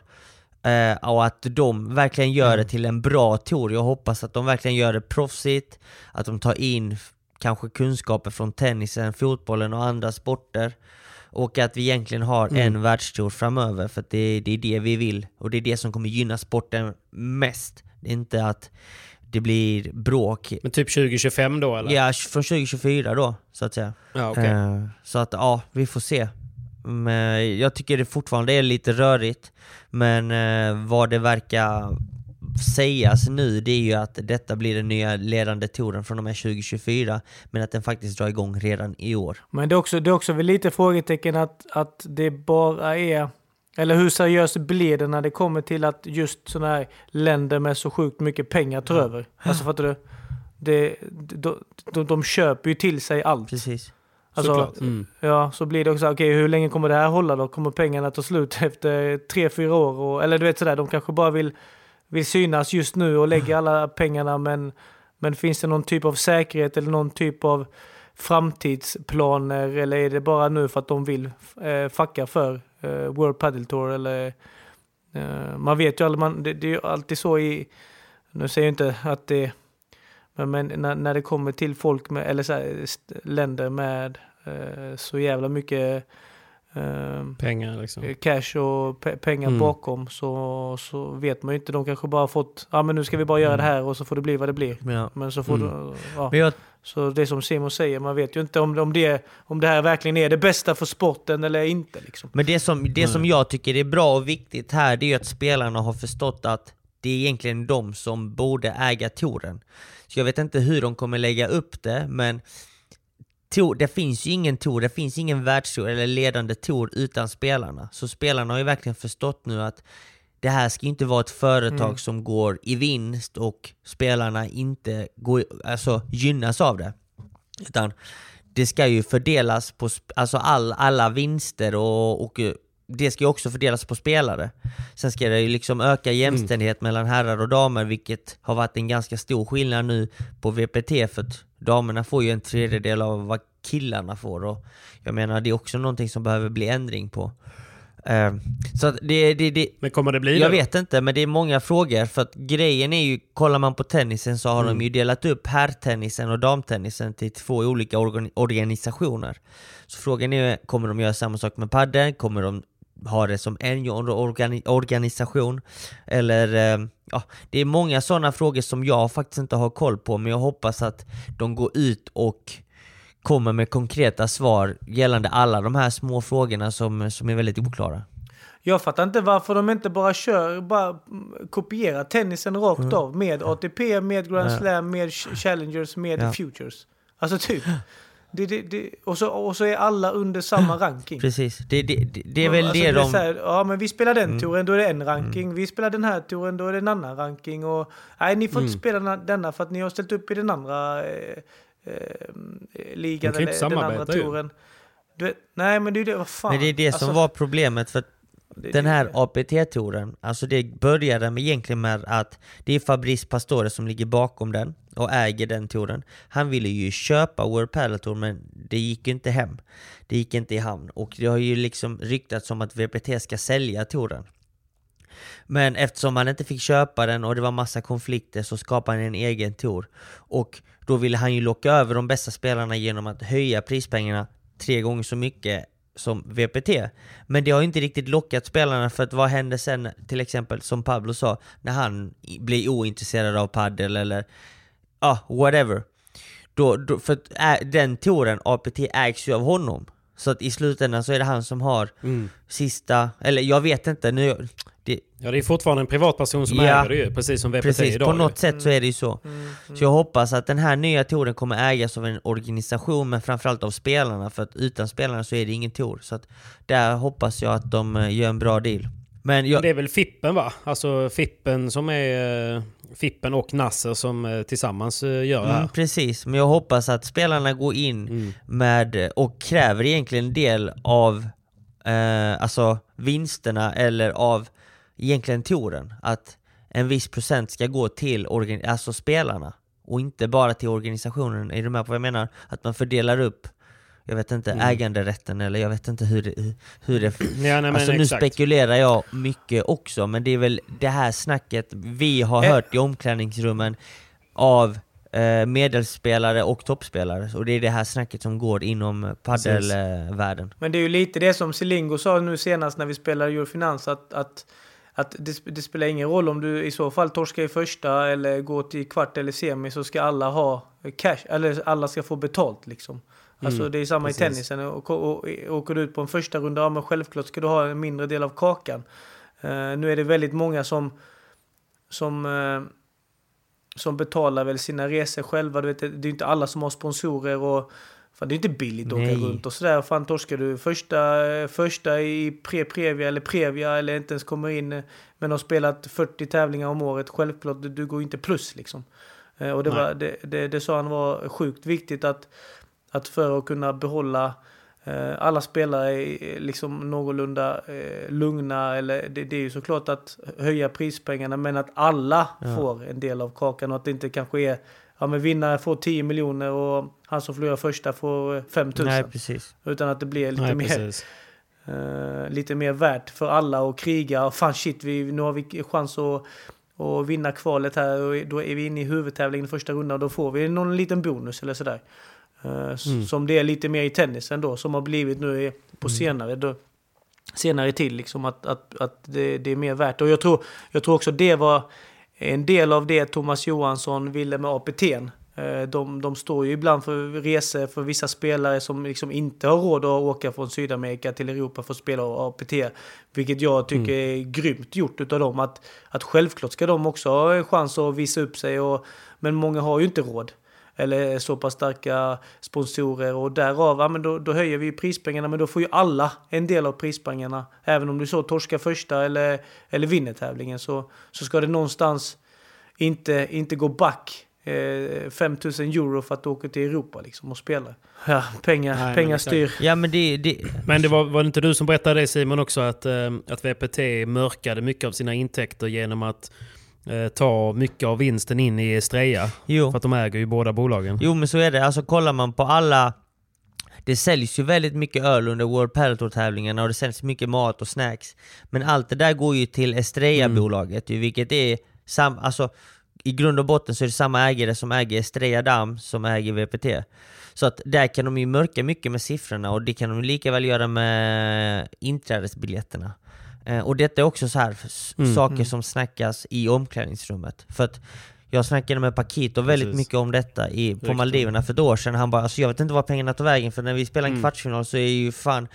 Speaker 2: Eh, och att de verkligen gör det till en bra tour. Jag hoppas att de verkligen gör det proffsigt, att de tar in kanske kunskaper från tennisen, fotbollen och andra sporter. Och att vi egentligen har en världstour framöver, för det, det är det vi vill. Och det är det som kommer gynna sporten mest. Det är inte att det blir bråk.
Speaker 1: Men typ 2025 då eller?
Speaker 2: Ja, från 2024 då, så att säga.
Speaker 1: Ja, okej.
Speaker 2: Eh, Så att ja, vi får se. Men jag tycker det fortfarande är lite rörigt. Men eh, vad det verkar sägas nu, det är ju att detta blir den nya ledande touren från och med 2024. Men att den faktiskt drar igång redan i år.
Speaker 3: Men det är också, det är också väl lite frågetecken att, att det bara är... Eller hur seriöst blir det när det kommer till att just sådana här länder med så sjukt mycket pengar tar över? Alltså fattar du? Det, de, de, de köper ju till sig allt.
Speaker 2: Precis.
Speaker 3: Alltså,
Speaker 1: Såklart. Mm.
Speaker 3: Ja, så blir det också, okej hur länge kommer det här hålla då? Kommer pengarna ta slut *laughs* efter tre, fyra år? Och, eller du vet sådär, de kanske bara vill, vill synas just nu och lägga alla pengarna men, men finns det någon typ av säkerhet eller någon typ av framtidsplaner eller är det bara nu för att de vill eh, fucka för eh, World Padel Tour eller eh, man vet ju aldrig, man, det, det är ju alltid så i, nu säger jag inte att det men, men när, när det kommer till folk med, eller så här, länder med eh, så jävla mycket eh,
Speaker 1: Pengar liksom.
Speaker 3: cash och pe- pengar
Speaker 1: Mm.
Speaker 3: bakom så, så vet man ju inte. De kanske bara fått, ja men nu ska vi bara göra det här och så får det bli vad det blir.
Speaker 2: Ja.
Speaker 3: Men så får
Speaker 1: Mm.
Speaker 3: du, ja.
Speaker 2: Jag,
Speaker 3: Så det som Simon säger, man vet ju inte om, om, det, om det här verkligen är det bästa för sporten eller inte. Liksom.
Speaker 2: Men det som, det som jag tycker är bra och viktigt här, det är ju att spelarna har förstått att det är egentligen de som borde äga touren. Så jag vet inte hur de kommer lägga upp det, men tour, det finns ju ingen tour, det finns ingen världstour eller ledande tour utan spelarna. Så spelarna har ju verkligen förstått nu att det här ska inte vara ett företag som går i vinst och spelarna inte går, alltså, gynnas av det. Utan det ska ju fördelas på alltså all, alla vinster och, och det ska ju också fördelas på spelare. Sen ska det ju liksom öka jämställdhet mellan herrar och damer, vilket har varit en ganska stor skillnad nu på VPT, för att damerna får ju en tredjedel av vad killarna får. Och jag menar, det är också någonting som behöver bli ändring på. Eh, så det, det, det,
Speaker 1: Men kommer det bli
Speaker 2: jag
Speaker 1: det?
Speaker 2: vet inte, men det är många frågor. För att grejen är ju, kollar man på tennisen så har
Speaker 1: Mm.
Speaker 2: de ju delat upp herrtennisen och damtennisen till två olika organ- organisationer. Så frågan är, kommer de göra samma sak med padel? Kommer de ha det som en organi organisation. Eller, eh, ja, det är många sådana frågor som jag faktiskt inte har koll på, men jag hoppas att de går ut och kommer med konkreta svar gällande alla de här små frågorna som, som är väldigt oklara.
Speaker 3: Jag fattar inte varför de inte bara kör, bara kopierar tennisen rakt mm. av med ATP, med Grand Slam, med Challengers, med ja. Futures. Alltså typ. Det, det, det, och, så, och så är alla under samma ranking.
Speaker 2: Precis, det, det, det är väl alltså, det de...
Speaker 3: Här, ja men vi spelar den mm. touren, då är det en ranking. Mm. Vi spelar den här touren, då är det en annan ranking. Och, nej, ni får mm. inte spela denna för att ni har ställt upp i den andra eh, eh, ligan eller den andra touren. Du, nej men det är det, vad fan.
Speaker 2: Men det är det alltså, som var problemet för den här APT-touren, alltså det började med egentligen med att det är Fabrice Pastore som ligger bakom den och äger den touren. Han ville ju köpa World Padel Tour men det gick ju inte hem. Det gick inte i hamn och det har ju liksom ryktats om att VPT ska sälja touren. Men eftersom han inte fick köpa den och det var massa konflikter så skapade han en egen tour. Och då ville han ju locka över de bästa spelarna genom att höja prispengarna tre gånger så mycket som VPT. Men det har inte riktigt lockat spelarna för att vad händer sen, till exempel som Pablo sa, när han blir ointresserad av paddel eller ah, whatever. Då, då, för att äh, den touren, APT, ägs ju av honom. Så att i slutändan så är det han som har mm. sista, eller jag vet inte, nu,
Speaker 1: det, ja det är fortfarande en privatperson som ja, äger det ju, precis som VPT precis, idag.
Speaker 2: på något sätt så är det ju så. Mm, mm. Så jag hoppas att den här nya touren kommer ägas av en organisation, men framförallt av spelarna, för att utan spelarna så är det ingen tour. Så att där hoppas jag att de eh, gör en bra deal.
Speaker 1: Men jag... Det är väl Fippen va? Alltså Fippen som är... Eh, Fippen och Nasser som eh, tillsammans gör det här. Mm,
Speaker 2: precis, men jag hoppas att spelarna går in mm. med och kräver egentligen en del av eh, alltså vinsterna eller av egentligen touren. Att en viss procent ska gå till alltså spelarna och inte bara till organisationen. Är du med på vad jag menar? Att man fördelar upp jag vet inte, mm. äganderätten eller jag vet inte hur det... Hur det *clears throat* ja, nej, alltså nu exakt. spekulerar jag mycket också, men det är väl det här snacket vi har eh. hört i omklädningsrummen av eh, medelspelare och toppspelare. Och det är det här snacket som går inom paddelvärlden.
Speaker 3: Men det är ju lite det som Silingo sa nu senast när vi spelade Eurofinans, att, att att det, det, spelar ingen roll om du i så fall torskar i första eller går till kvart eller semi så ska alla ha cash, eller alla ska få betalt liksom. Alltså mm, det är samma precis. i tennisen. Och, och, och, åker du ut på en första runda, ja men självklart ska du ha en mindre del av kakan. Uh, nu är det väldigt många som, som, uh, som betalar väl sina resor själva. Du vet, det är inte alla som har sponsorer och Fan, det är inte billigt att åka runt och sådär. Fan torskar du första, första i pre-previa eller previa eller inte ens kommer in men har spelat 40 tävlingar om året. Självklart, du går inte plus liksom. Eh, och det, var, det, det, det sa han var sjukt viktigt att, att för att kunna behålla eh, alla spelare är liksom någorlunda eh, lugna. Eller det, det, är ju såklart att höja prispengarna men att alla ja. får en del av kakan och att det inte kanske är ja men vinnare får 10 miljoner och han som förlorar första får 5 000.
Speaker 2: Nej, precis.
Speaker 3: Utan att det blir lite Nej, mer... Uh, lite mer värt för alla att kriga. Fan shit, vi, nu har vi chans att, att vinna kvalet här och då är vi inne i huvudtävlingen i första rundan och då får vi någon liten bonus eller sådär. Uh, mm. Som det är lite mer i tennisen då, som har blivit nu på mm. senare, då, senare tid. Liksom att, att, att det, det, är mer värt. Och jag tror, jag tror också det var en del av det Thomas Johansson ville med APT. Eh, de, de står ju ibland för resor för vissa spelare som liksom inte har råd att åka från Sydamerika till Europa för att spela APT. Vilket jag tycker mm. är grymt gjort utav dem. Att, att självklart ska de också ha en chans att visa upp sig. Och, men många har ju inte råd eller så pass starka sponsorer och därav, ja, men då, då höjer vi prispengarna men då får ju alla en del av prispengarna. Även om du så torskar första eller, eller vinner tävlingen så, så ska det någonstans inte, inte gå back eh, 5000 euro för att åka till Europa liksom och spela. Ja, pengar, Nej, pengar styr.
Speaker 2: Ja, men det, det...
Speaker 1: men det var, var det inte du som berättade det Simon också att, eh, att VPT mörkade mycket av sina intäkter genom att Eh, ta mycket av vinsten in i Estrella. Jo. För att de äger ju båda bolagen.
Speaker 2: Jo men så är det. Alltså kollar man på alla... Det säljs ju väldigt mycket öl under World Padel Tour tävlingarna och det säljs mycket mat och snacks. Men allt det där går ju till Estrella-bolaget mm. vilket är sam... Alltså, i grund och botten så är det samma ägare som äger Estrella Damm som äger VPT. Så att där kan de ju mörka mycket med siffrorna och det kan de lika väl göra med inträdesbiljetterna. Eh, och detta är också så här
Speaker 1: Mm.
Speaker 2: saker som snackas i omklädningsrummet. För att jag snackade med Paquito väldigt
Speaker 1: Precis.
Speaker 2: mycket om detta i, på. Maldiverna för ett år sedan. Han bara alltså jag vet inte vad pengarna tar vägen för när vi spelar en
Speaker 1: Mm.
Speaker 2: kvartsfinal så är ju fan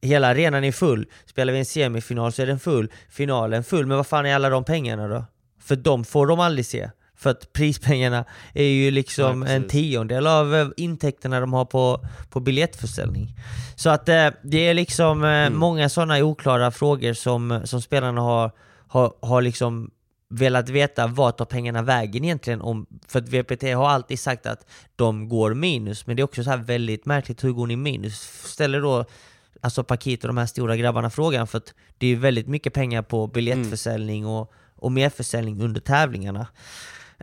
Speaker 2: Hela arenan är full, spelar vi en semifinal så är den full, finalen full, men vad fan är alla de pengarna då? För de får de aldrig se. För att prispengarna är ju liksom
Speaker 1: Nej,
Speaker 2: en tiondel av eh, intäkterna de har på, på biljettförsäljning. Så att eh, det är liksom eh,
Speaker 1: Mm.
Speaker 2: många sådana oklara frågor som, som spelarna har, har, har liksom velat veta vart tar pengarna vägen egentligen om, för att VPT har alltid sagt att de går minus, men det är också så här väldigt märkligt, hur går ni minus? Ställer då alltså Paquito och de här stora grabbarna frågan för att det är ju väldigt mycket pengar på biljettförsäljning och, och merförsäljning under tävlingarna.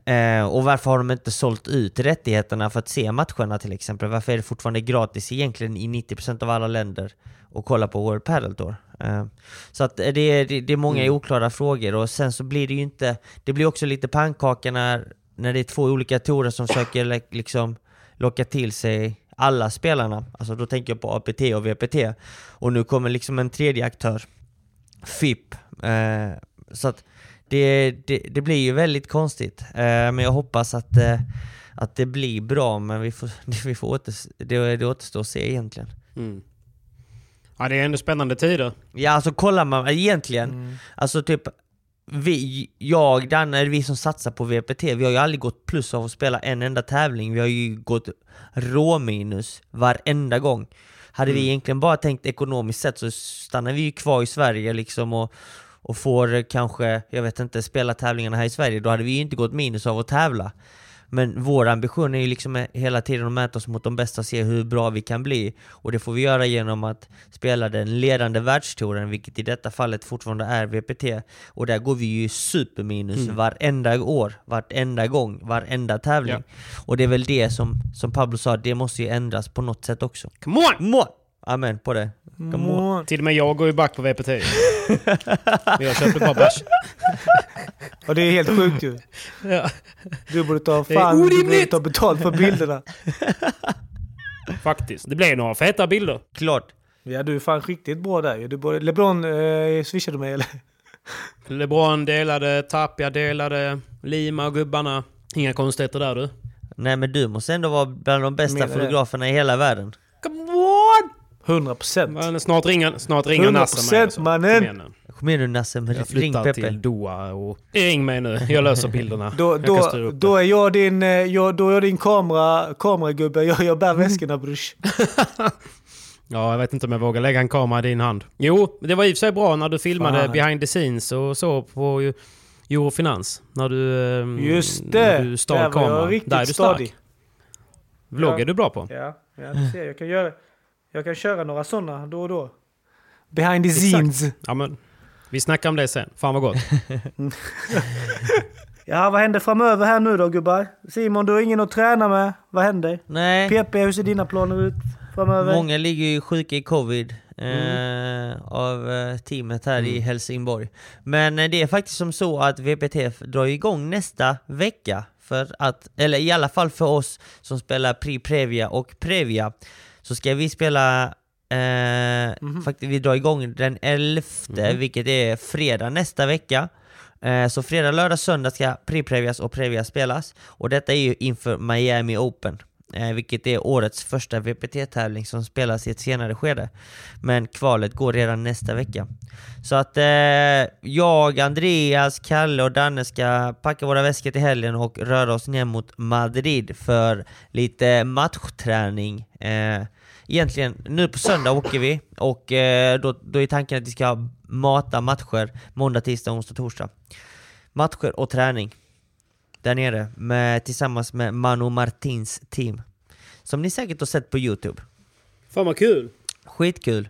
Speaker 2: Eh, och varför har de inte sålt ut rättigheterna för att se matcherna till exempel? Varför är det fortfarande gratis egentligen i 90% av alla länder att kolla på World Padel Tour? Eh, så att eh, det, är- det, är många oklara frågor och sen så blir det ju inte, det blir också lite pannkaka när, när det är två olika tourer som försöker liksom locka till sig alla spelarna. Alltså då tänker jag på APT och VPT. Och nu kommer liksom en tredje aktör, FIP. Eh, så att det, det, det blir ju väldigt konstigt. Eh, men jag hoppas att, eh, att det blir bra, men vi får, *laughs* vi får åters, det, det återstår att se egentligen.
Speaker 1: Mm. Ja, det är ändå spännande tider.
Speaker 2: Ja, alltså kollar man egentligen, alltså typ vi, jag, Danne, är vi som satsar på VPT, vi har ju aldrig gått plus av att spela en enda tävling, vi har ju gått råminus varenda gång. Hade vi egentligen bara tänkt ekonomiskt sett så stannar vi ju kvar i Sverige liksom och, och får kanske, jag vet inte, spela tävlingarna här i Sverige, då hade vi ju inte gått minus av att tävla. Men vår ambition är ju liksom hela tiden att mäta oss mot de bästa och se hur bra vi kan bli. Och det får vi göra genom att spela den ledande världstouren, vilket i detta fallet fortfarande är VPT. Och där går vi ju superminus varenda år, varenda gång, varenda tävling. Och det är väl det som, som Pablo sa, det måste ju ändras på något sätt också.
Speaker 1: Come on!
Speaker 2: Må! Amen på det. On.
Speaker 1: Till och med jag går ju back på VPT. *laughs* Jag köpte bara bärs.
Speaker 3: Och det är helt sjukt ju.
Speaker 1: Ja.
Speaker 3: Du borde ta, fan, du borde ta betalt för bilderna. *laughs*
Speaker 1: Faktiskt. Det blev några feta bilder.
Speaker 2: Klart.
Speaker 3: Ja, du är fan riktigt bra där. Du borde, LeBron eh, swishade mig eller?
Speaker 1: LeBron delade, Tapia delade, Lima och gubbarna. Inga konstigheter där du.
Speaker 2: Nej men du måste ändå vara bland de bästa fotograferna i hela världen.
Speaker 1: Come on!
Speaker 3: 100 procent.
Speaker 1: Snart ringer, snart ringer
Speaker 3: 100%
Speaker 1: Nasser mig. alltså.
Speaker 3: mannen.
Speaker 1: Kom igen nu.
Speaker 2: Nasse, men
Speaker 1: Jag
Speaker 2: ring Peppe.
Speaker 1: till Doha och... Ring mig nu. Jag löser bilderna.
Speaker 3: Då,
Speaker 1: jag
Speaker 3: då, då är jag din, eh, jag, då är jag din kamera, kameragubbe. Jag, jag bär väskorna brors. *laughs*
Speaker 1: Ja, jag vet inte om jag vågar lägga en kamera i din hand. Jo, det var i och för sig bra när du filmade
Speaker 3: Fan.
Speaker 1: behind the scenes och så på Eurofinans. När du, ehm,
Speaker 3: Just
Speaker 1: När
Speaker 3: det!
Speaker 1: du
Speaker 3: Där
Speaker 1: stal
Speaker 3: var jag
Speaker 1: kameran.
Speaker 3: riktigt
Speaker 1: Där är du stark.
Speaker 3: stadig.
Speaker 1: Vlogg är du bra på.
Speaker 3: Ja, ja du ser. Jag kan, göra, jag kan köra några sådana då och då. Behind the
Speaker 1: Exakt.
Speaker 3: scenes.
Speaker 1: Ja, men, vi snackar om det sen. Fan vad gott. *laughs*
Speaker 3: Ja, vad händer framöver här nu då gubbar? Simon, du har ingen att träna med. Vad händer?
Speaker 2: Nej,
Speaker 3: PP, hur ser dina planer ut framöver?
Speaker 2: många ligger ju sjuka i covid eh, av eh, teamet här i Helsingborg. Men eh, det är faktiskt som så att VPT drar igång nästa vecka. För att, eller i alla fall för oss som spelar Pri Previa och Previa, så ska vi spela Eh, faktiskt, vi drar igång den 11, vilket är fredag nästa vecka. Eh, så fredag, lördag, söndag ska Pre-Previas och Previa spelas. Och detta är ju inför Miami Open. Eh, vilket är årets första VPT-tävling som spelas i ett senare skede. Men kvalet går redan nästa vecka. Så att eh, jag, Andreas, Kalle och Danne ska packa våra väskor till helgen och röra oss ner mot Madrid för lite matchträning. Egentligen, nu på söndag åker vi och eh, då, då är tanken att vi ska mata matcher måndag, tisdag, onsdag, torsdag. Matcher och träning där nere med, tillsammans med Manu Martins team. Som ni säkert har sett på Youtube.
Speaker 1: Fan vad kul!
Speaker 2: Skitkul!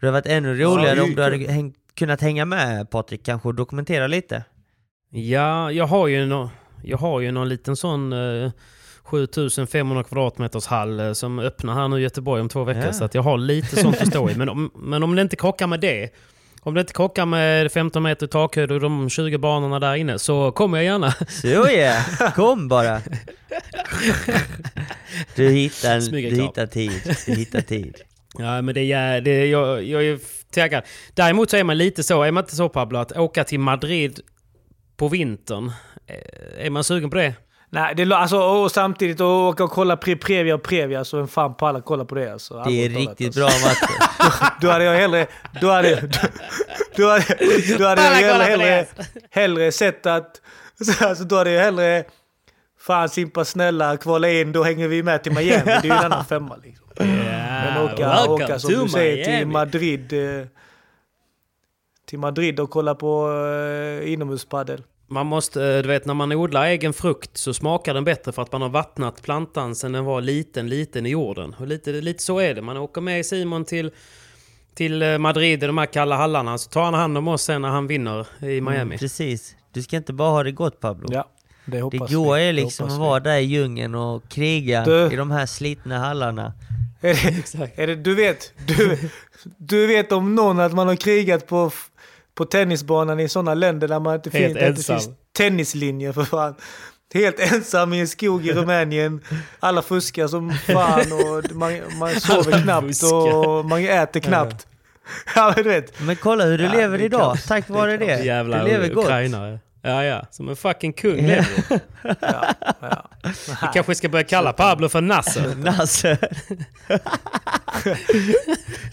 Speaker 2: Det hade varit ännu roligare
Speaker 3: är
Speaker 2: om du hade häng, kunnat hänga med Patrik kanske och dokumentera lite.
Speaker 1: Ja, jag har ju, nå jag har ju någon liten sån eh, 7500 kvadratmeters hall eh, som öppnar här nu i Göteborg om två veckor.
Speaker 2: Ja.
Speaker 1: Så att jag har lite sånt att stå i. Men om, men om det inte krockar med det Om det inte krockar med 15 meter takhöjd och de 20 banorna där inne så kommer jag gärna.
Speaker 2: Så ja, kom bara. Du hittar, du hittar tid. Du hittar tid.
Speaker 1: Ja, men det är, det är, jag, jag är taggad. Däremot så är man lite så, är man inte så Pablo, att åka till Madrid på vintern. eh, Är man sugen på det?
Speaker 3: Nej, det, alltså, och samtidigt åka och kolla Pre Previa och Previa, så vem fan på alla kolla på det alltså.
Speaker 2: Det är riktigt
Speaker 3: alltså.
Speaker 2: bra matcher. *laughs*
Speaker 3: Då hade jag hellre... Då hade, då, då hade, då hade jag hellre, hellre, hellre sett att... *laughs* Alltså, då hade jag hellre... Fan Simpa snälla kvala in, då hänger vi med till Miami. Det är ju en annan femma liksom. *laughs* Men åka, åka som du säger till Madrid. eh, Till Madrid och kolla på uh, inomhuspadel.
Speaker 1: Man måste, eh, du vet när man odlar egen frukt så smakar den bättre för att man har vattnat plantan sedan den var liten, liten i jorden. Och lite, lite så är det. Man åker med Simon till, till eh, Madrid i de här kalla hallarna så tar han hand om oss sen när han vinner i Miami.
Speaker 2: Precis. Du ska inte bara ha det gott Pablo.
Speaker 3: Ja, det
Speaker 2: Det
Speaker 3: hoppas
Speaker 2: goa
Speaker 3: vi.
Speaker 2: är
Speaker 3: Det
Speaker 2: liksom att vara där i djungeln och kriga
Speaker 3: Du-
Speaker 2: i de här slitna hallarna.
Speaker 3: Är det, *laughs* är det, du, vet, du, du vet om någon att man har krigat på, på tennisbanan i sådana länder där man inte finns, inte finns tennislinjer för fan. Helt ensam i en skog i Rumänien. Alla fuskar som fan och man, man sover knappt
Speaker 1: fuskar.
Speaker 3: och man äter knappt. Ja men du vet.
Speaker 2: Men kolla hur du
Speaker 3: Ja,
Speaker 2: lever idag,
Speaker 3: kaos.
Speaker 2: tack vare
Speaker 3: Det är
Speaker 2: det.
Speaker 1: Jävla
Speaker 2: du lever gott.
Speaker 1: ukrainare. Ja, ja. Som en fucking kung lever.
Speaker 3: Ja, *laughs* ja.
Speaker 1: Vi kanske ska börja kalla Pablo för Nasser. *laughs*
Speaker 2: Nasser.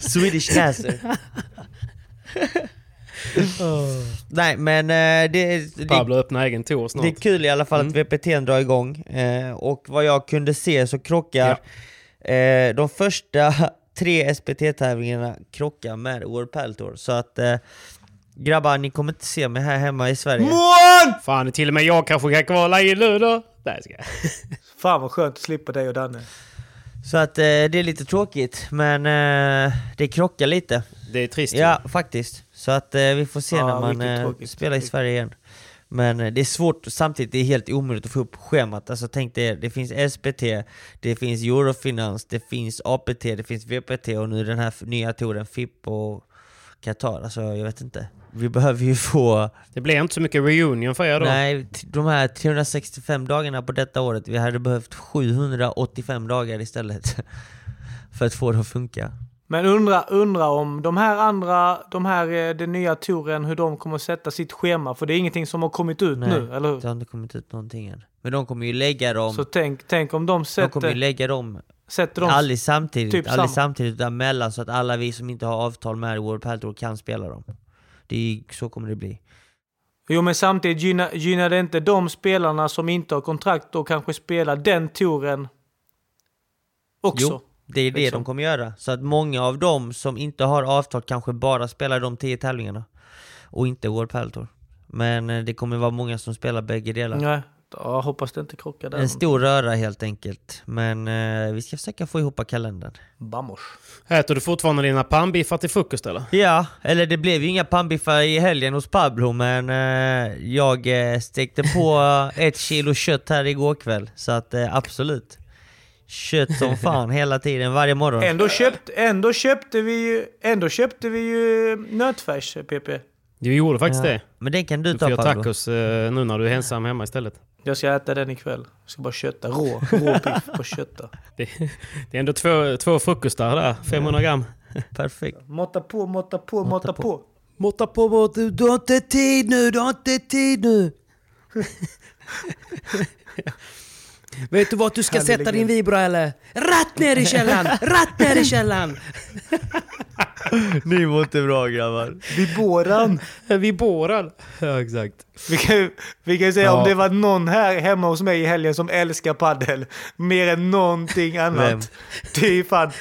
Speaker 2: *laughs* Swedish Nasser. *laughs* Nej men eh, det, det,
Speaker 1: Pablo öppnar egen tour snart.
Speaker 2: det är kul i alla fall
Speaker 1: Mm.
Speaker 2: att VPT drar igång. Eh, och vad jag kunde se så krockar eh, de första *laughs* tre SPT-tävlingarna krockar med World Padel Tour. Så att grabbar, ni kommer inte se mig här hemma i Sverige.
Speaker 1: Fan, till och med jag kanske kan kvala in nu då. Nej, ska jag. *laughs*
Speaker 3: Fan vad skönt att slippa dig och Danne.
Speaker 2: Så att eh, det är lite tråkigt, men eh, det krockar lite.
Speaker 1: Det är trist. ju.
Speaker 2: Ja, faktiskt. Så att eh, vi får se
Speaker 3: Ja,
Speaker 2: när man eh, spelar i Sverige igen. Men eh, det är svårt, samtidigt det är helt omöjligt att få upp schemat. Alltså tänk dig, det finns SPT, det finns Eurofinans, det finns APT, det finns VPT och nu den här nya touren FIP och Qatar. Alltså jag vet inte. Vi behöver ju få,
Speaker 1: Det blir inte så mycket reunion för er då.
Speaker 2: nej, de här 365 dagarna på detta året, vi hade behövt 785 dagar istället. *laughs* för att få det att funka.
Speaker 3: Men undra, undra om de här andra, de här, eh, den nya touren, hur de kommer sätta sitt schema. För det är ingenting som har kommit ut
Speaker 2: Nej,
Speaker 3: nu, eller hur?
Speaker 2: Det har inte kommit ut någonting än. Men de kommer ju lägga dem,
Speaker 3: Så tänk, tänk om de
Speaker 2: de kommer ju
Speaker 3: sätter,
Speaker 2: lägga dem
Speaker 3: sätter dem...
Speaker 2: aldrig samtidigt,
Speaker 3: typ
Speaker 2: aldrig
Speaker 3: samma.
Speaker 2: samtidigt utan mellan så att alla vi som inte har avtal med World Padel Tour kan spela dem. Det är, så kommer det bli.
Speaker 3: Jo men samtidigt gynnar, gynnar det inte de spelarna som inte har kontrakt och kanske spelar den touren också.
Speaker 2: Jo, det är det
Speaker 3: liksom.
Speaker 2: de kommer göra. Så att många av dem som inte har avtal kanske bara spelar de tio tävlingarna. Och inte World Padel Tour. Men eh, det kommer vara många som spelar bägge delar.
Speaker 3: Nej, jag hoppas det inte krockar där.
Speaker 2: En stor röra helt enkelt. Men eh, vi ska försöka få ihop kalendern.
Speaker 3: Vamos.
Speaker 1: Äter du fortfarande dina pannbiffar till frukost eller?
Speaker 2: Ja, eller det blev ju inga pannbiffar i helgen hos Pablo men eh, jag eh, stekte på *laughs* ett kilo kött här igår kväll. Så att eh, absolut. Kött som *laughs* fan hela tiden, varje morgon.
Speaker 3: Ändå, köpt, ändå, köpte vi ju, ändå köpte vi ju nötfärs, PP.
Speaker 1: Du gjorde faktiskt
Speaker 2: Ja.
Speaker 1: det.
Speaker 2: Men den kan du
Speaker 1: Du
Speaker 2: ta
Speaker 1: får göra
Speaker 2: Pablo.
Speaker 1: tacos eh, nu när du är ensam hemma istället.
Speaker 3: Jag ska äta den ikväll. Jag ska bara kötta. Rå, rå *laughs* biff på kötta.
Speaker 1: Det, det är ändå två, två frukostar där, 500 gram.
Speaker 2: Perfekt.
Speaker 3: Måtta på, måtta på, måtta
Speaker 2: på.
Speaker 3: på.
Speaker 1: Måtta på, måtta, du, du har inte tid nu, du har inte tid nu. *laughs* Vet du vart du ska
Speaker 3: Härlig
Speaker 1: sätta din vibra eller? Rätt ner i källaren! Rätt ner i källaren! *laughs*
Speaker 2: Ni mår inte bra grabbar.
Speaker 3: Vid båran. *laughs*
Speaker 1: Vid båren. Ja, exakt.
Speaker 3: Vi kan, vi kan säga
Speaker 1: Ja.
Speaker 3: om det var någon här hemma hos mig i helgen som älskar paddel mer än någonting annat.
Speaker 2: Vem?
Speaker 3: Det är fan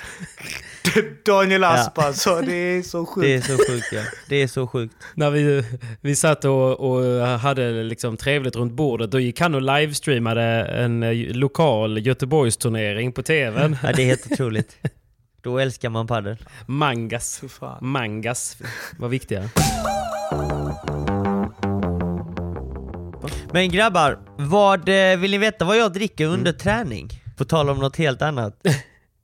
Speaker 3: *laughs* Daniel Asp alltså. Det är så sjukt.
Speaker 2: Det är så sjukt ja. Det är så sjukt.
Speaker 1: När vi, vi satt och, och hade liksom trevligt runt bordet, då gick han och livestreamade en eh, lokal Göteborgsturnering på tvn.
Speaker 2: Ja, det är helt otroligt. Då älskar man padel.
Speaker 1: Mangas. Mangas var viktiga.
Speaker 2: Men grabbar, vad, eh, vill ni veta vad jag dricker under träning? På tal om något helt annat.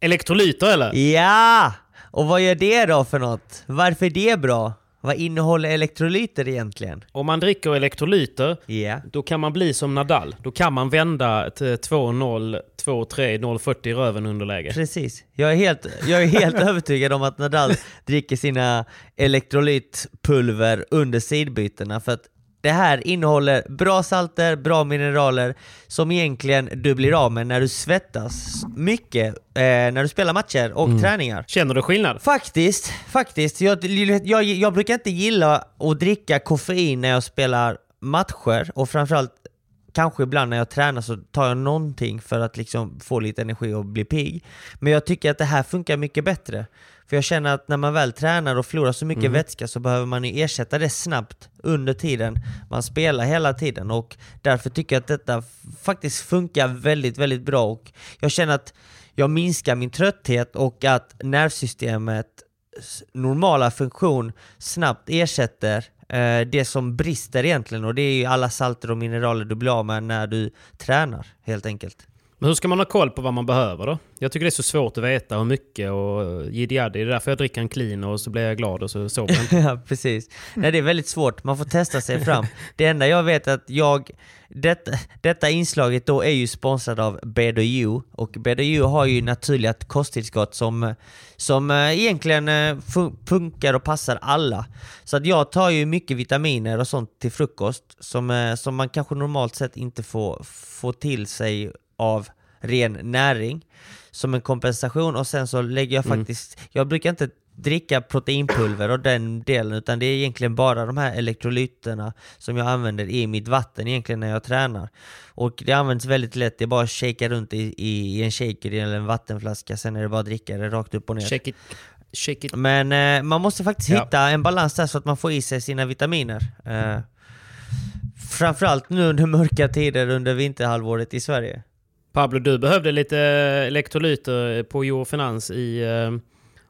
Speaker 1: Elektrolyter eller?
Speaker 2: Ja! Och vad gör det då för något? Varför är det bra? Vad innehåller elektrolyter egentligen?
Speaker 1: Om man dricker elektrolyter,
Speaker 2: Ja.
Speaker 1: då kan man bli som Nadal. Då kan man vända till 2-0, 2-3, 0-40 i röven underläge.
Speaker 2: Precis. Jag är helt, jag är helt *laughs* övertygad om att Nadal dricker sina elektrolytpulver under sidbytena för att det här innehåller bra salter, bra mineraler som egentligen du blir av med när du svettas mycket eh, när du spelar matcher och träningar.
Speaker 1: Känner du skillnad?
Speaker 2: Faktiskt, faktiskt. Jag, jag, jag brukar inte gilla att dricka koffein när jag spelar matcher och framförallt kanske ibland när jag tränar så tar jag någonting för att liksom få lite energi och bli pigg. Men jag tycker att det här funkar mycket bättre. För jag känner att när man väl tränar och förlorar så mycket vätska så behöver man ju ersätta det snabbt under tiden man spelar hela tiden. Och därför tycker jag att detta faktiskt funkar väldigt, väldigt bra. Och jag känner att jag minskar min trötthet och att nervsystemet normala funktion snabbt ersätter eh, det som brister egentligen. Och det är ju alla salter och mineraler du blir av med när du tränar helt enkelt.
Speaker 1: Men hur ska man ha koll på vad man behöver då? Jag tycker det är så svårt att veta hur mycket och eh, jiddi Det är därför jag dricker en clean och så blir jag glad och så sover jag *laughs*
Speaker 2: ja, precis. Nej, det är väldigt svårt. Man får testa sig fram. Det enda jag vet är att jag, detta, detta inslaget då är ju sponsrad av BDU och BDU har ju naturliga kosttillskott som, som eh, egentligen eh, funkar och passar alla. Så att jag tar ju mycket vitaminer och sånt till frukost som, som man kanske normalt sett inte får, får till sig av ren näring som en kompensation och sen så lägger jag faktiskt, jag brukar inte dricka proteinpulver och den delen utan det är egentligen bara de här elektrolyterna som jag använder i mitt vatten egentligen när jag tränar. Och det används väldigt lätt, det är bara att shaka runt i, i, i en shaker eller en vattenflaska sen är det bara att dricka det rakt upp och ner.
Speaker 1: Shake it. Shake it.
Speaker 2: Men eh, man måste faktiskt
Speaker 1: Ja.
Speaker 2: hitta en balans där så att man får i sig sina vitaminer. Eh, framförallt nu under mörka tider under vinterhalvåret i Sverige.
Speaker 1: Pablo, du behövde lite elektrolyter på Joe Finans i... Eh,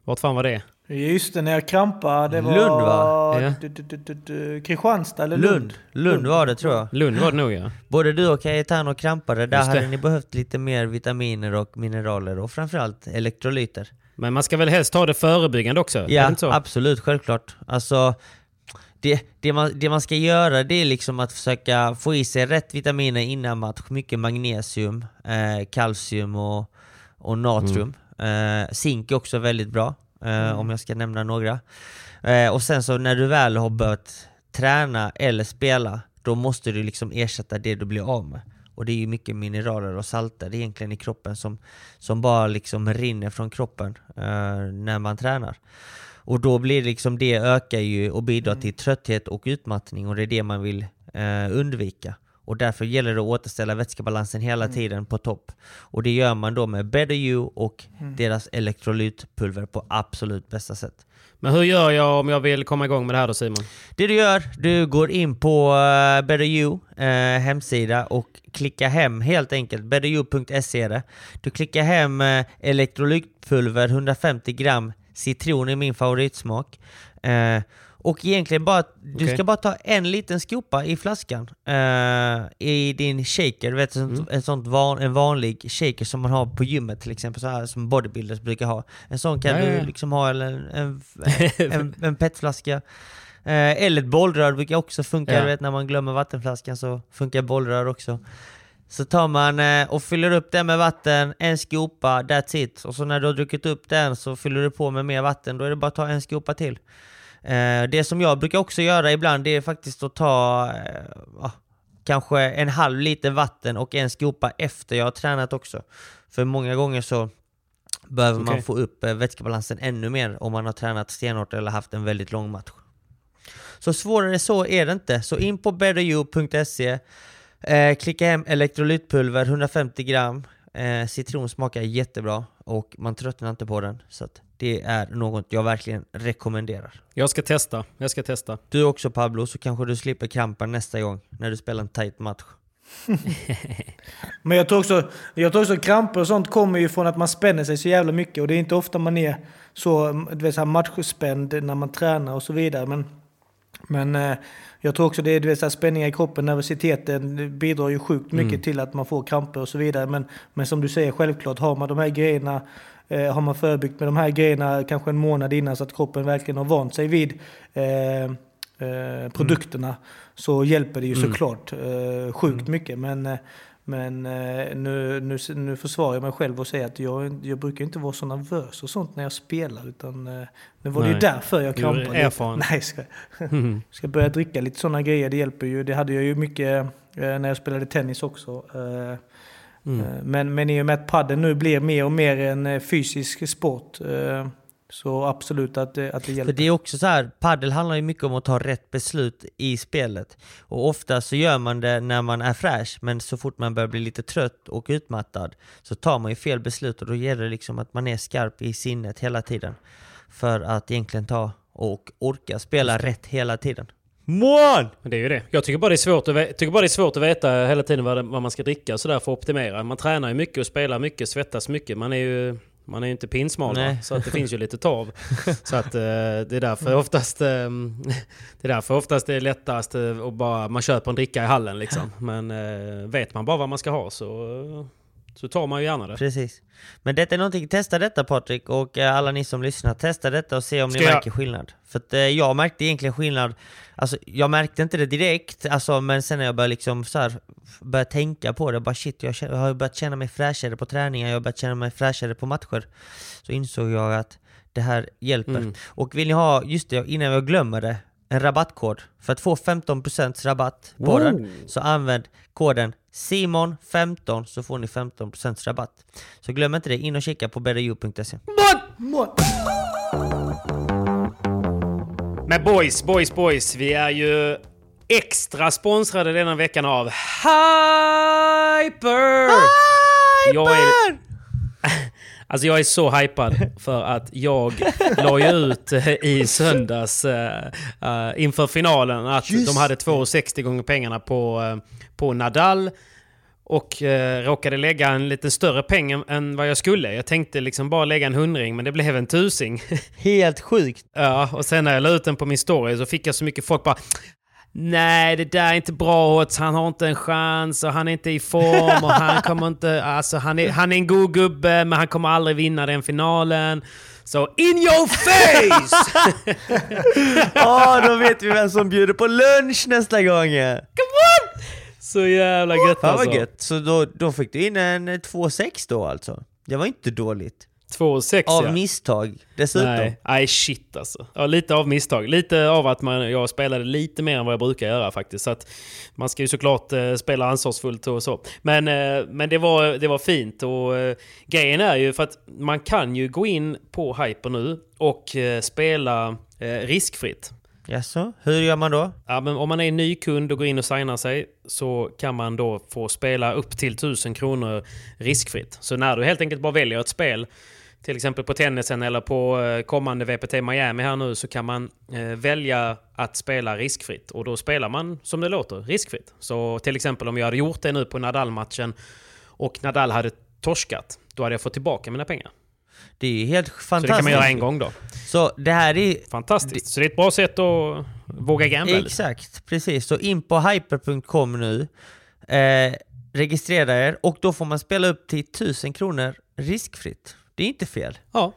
Speaker 1: vart fan var det?
Speaker 3: Just det, när jag krampade. Det var...
Speaker 2: Lund, va?
Speaker 1: Ja.
Speaker 3: Du, du, du, du, du, Kristianstad eller Lund?
Speaker 2: Lund, Lund var det tror jag.
Speaker 1: Lund var det nog ja. *laughs*
Speaker 2: Både du och Cayetano krampade, där
Speaker 1: Just det.
Speaker 2: hade ni behövt lite mer vitaminer och mineraler och framförallt elektrolyter.
Speaker 1: Men man ska väl helst ta det förebyggande också?
Speaker 2: Ja,
Speaker 1: inte så?
Speaker 2: absolut, självklart. Alltså, det, det, man, det man ska göra det är liksom att försöka få i sig rätt vitaminer innan match. Mycket magnesium, eh, kalcium och, och natrium. Eh, zink är också väldigt bra, eh, om jag ska nämna några. Eh, och sen så när du väl har börjat träna eller spela, då måste du liksom ersätta det du blir av med. Och det är ju mycket mineraler och salter egentligen i kroppen som, som bara liksom rinner från kroppen eh, när man tränar. Och då blir det liksom det ökar ju och bidrar till trötthet och utmattning och det är det man vill eh, undvika. Och därför gäller det att återställa vätskebalansen hela tiden på topp. Och det gör man då med Better You och deras elektrolytpulver på absolut bästa sätt.
Speaker 1: Men hur gör jag om jag vill komma igång med det här då Simon?
Speaker 2: Det du gör, du går in på uh, Better You eh, hemsida och klickar hem helt enkelt, betteryou.se är det. Du klickar hem uh, elektrolytpulver 150 gram citron är min favoritsmak. Eh, och egentligen bara, du ska bara ta en liten skopa i flaskan eh, i din shaker, du vet en,
Speaker 1: Mm.
Speaker 2: en, sånt van, en vanlig shaker som man har på gymmet till exempel, så här, som bodybuilders brukar ha. En sån kan
Speaker 1: Ja, ja,
Speaker 2: du
Speaker 1: ja.
Speaker 2: liksom ha, eller en, en, *laughs* en, en petflaska. Eh, eller ett bollrör brukar också funka,
Speaker 1: Ja.
Speaker 2: du vet när man glömmer vattenflaskan så funkar bollrör också. Så tar man eh, och fyller upp den med vatten, en skopa, that's it. Och så när du har druckit upp den så fyller du på med mer vatten, då är det bara att ta en skopa till. Eh, det som jag brukar också göra ibland, det är faktiskt att ta eh, ja, kanske en halv liter vatten och en skopa efter jag har tränat också. För många gånger så behöver man
Speaker 1: Okej.
Speaker 2: få upp vätskebalansen ännu mer om man har tränat stenhårt eller haft en väldigt lång match. Så svårare så är det inte. Så in på betteryou.se eh, Klicka hem elektrolytpulver 150 gram eh, Citron smakar jättebra och man tröttnar inte på den. Så att det är något jag verkligen rekommenderar.
Speaker 1: Jag ska testa. Jag ska testa.
Speaker 2: Du också Pablo, så kanske du slipper krampen nästa gång när du spelar en tight match. *laughs*
Speaker 3: Men jag tror, också, jag tror också kramper och sånt kommer ju från att man spänner sig så jävla mycket. Och det är inte ofta man är så, du vet, så här matchspänd när man tränar och så vidare. Men, men eh, jag tror också det är du vet, så här spänningar i kroppen, nervositeten bidrar ju sjukt mycket till att man får kramper och så vidare. Men, men som du säger, självklart har man de här grejerna Eh, har man förebyggt med de här grejerna kanske en månad innan så att kroppen verkligen har vant sig vid eh, eh, produkterna så hjälper det ju
Speaker 1: Mm.
Speaker 3: såklart eh, sjukt mycket. Men, eh, men eh, nu, nu, nu försvarar jag mig själv och säger att jag, jag brukar inte vara så nervös och sånt när jag spelar. Utan, eh, nu var det ju därför jag
Speaker 1: Du är
Speaker 3: krampade.
Speaker 1: erfaren. *laughs*
Speaker 3: Nej, ska, *laughs* ska börja dricka lite sådana grejer. Det hjälper ju. Det hade jag ju mycket eh, när jag spelade tennis också.
Speaker 1: Mm.
Speaker 3: Men, men i och med att padden nu blir mer och mer en fysisk sport så absolut att, det- att det hjälper.
Speaker 2: För det är också så här, paddel handlar ju mycket om att ta rätt beslut i spelet. Och ofta så gör man det när man är fräsch, men så fort man börjar bli lite trött och utmattad så tar man ju fel beslut och då gäller det liksom att man är skarp i sinnet hela tiden. För att egentligen ta och orka spela rätt hela tiden. Mån!
Speaker 1: Det är ju det. Jag tycker bara det är svårt att, tycker bara det är svårt att veta hela tiden vad, det, vad man ska dricka och sådär för att optimera. Man tränar ju mycket och spelar mycket, svettas mycket. Man är ju, man är ju inte pinsmal?
Speaker 2: Nej.
Speaker 1: så att det finns ju lite torv. *laughs* Så att eh, det är därför oftast eh, det är därför oftast det är lättast eh, att bara man köper en dricka i hallen liksom. *laughs* Men eh, vet man bara vad man ska ha så, så tar man ju gärna det.
Speaker 2: Precis. Men detta är någonting, testa detta Patrik och eh, alla ni som lyssnar, testa detta och se om
Speaker 1: Ska
Speaker 2: ni
Speaker 1: jag-
Speaker 2: märker skillnad. För att eh, jag märkte egentligen skillnad, alltså jag märkte inte det direkt, alltså, men sen när jag började liksom så här, började tänka på det, bara shit, jag, jag har börjat känna mig fräschare på träningar, jag har börjat känna mig fräschare på matcher. Så insåg jag att det här hjälper.
Speaker 1: Mm.
Speaker 2: Och vill ni ha, just det, innan jag glömmer det, en rabattkod. För att få 15% rabatt på
Speaker 1: Wow.
Speaker 2: den, så använd koden Simon15 så får ni 15% rabatt. Så glöm inte det, in och kika på betteryou.se.
Speaker 1: Men boys, boys, boys. Vi är ju extra sponsrade denna veckan av Hyper! Jag är, alltså jag är så hypad för att jag la ju ut eh, i söndags eh, eh, inför finalen att de hade 2,60 gånger pengarna på, eh, på Nadal. Och råkade lägga en lite större peng än- än vad jag skulle. Jag tänkte liksom bara lägga en hundring men det blev en tusing.
Speaker 2: Helt sjukt!
Speaker 1: Ja, och sen när jag la ut den på min story så fick jag så mycket folk bara Nej, det där är inte bra odds. Han har inte en chans och han är inte i form och han kommer inte... Alltså, han är, han är en god gubbe men han kommer aldrig vinna den finalen. Så in your face! *laughs*
Speaker 2: Åh, då vet vi vem som bjuder på lunch nästa gång!
Speaker 1: så jävla gött
Speaker 2: Fan
Speaker 1: alltså.
Speaker 2: vad gött! Så då, då fick du in en 2,6 då alltså? Det var inte dåligt.
Speaker 1: 2,6
Speaker 2: Av
Speaker 1: ja.
Speaker 2: misstag dessutom.
Speaker 1: Nej, nej shit alltså. Ja, lite av misstag. Lite av att man, jag spelade lite mer än vad jag brukar göra faktiskt. Så att man ska ju såklart eh, spela ansvarsfullt och så. Men, eh, men det, var, det var fint. Och eh, grejen är ju för att man kan ju gå in på Hyper nu och eh, spela eh, riskfritt.
Speaker 2: Jaså, hur gör man då?
Speaker 1: Ja, men om man är ny kund och går in och signar sig så kan man då få spela upp till 1000 kronor riskfritt. Så när du helt enkelt bara väljer ett spel, till exempel på tennisen eller på eh, kommande VPT Miami här nu, så kan man eh, välja att spela riskfritt. Och då spelar man som det låter, riskfritt. Så till exempel om jag hade gjort det nu på Nadal-matchen och Nadal hade torskat, då hade jag fått tillbaka mina pengar.
Speaker 2: Det är ju helt
Speaker 1: Så det
Speaker 2: fantastiskt.
Speaker 1: kan man göra en gång då.
Speaker 2: Så det här är...
Speaker 1: Fantastiskt. Så det är ett bra sätt att våga gambla lite.
Speaker 2: Exakt, precis. Så in på hyper.com nu, eh, registrera er och då får man spela upp till 1000 kronor riskfritt. Det är inte fel.
Speaker 1: Ja.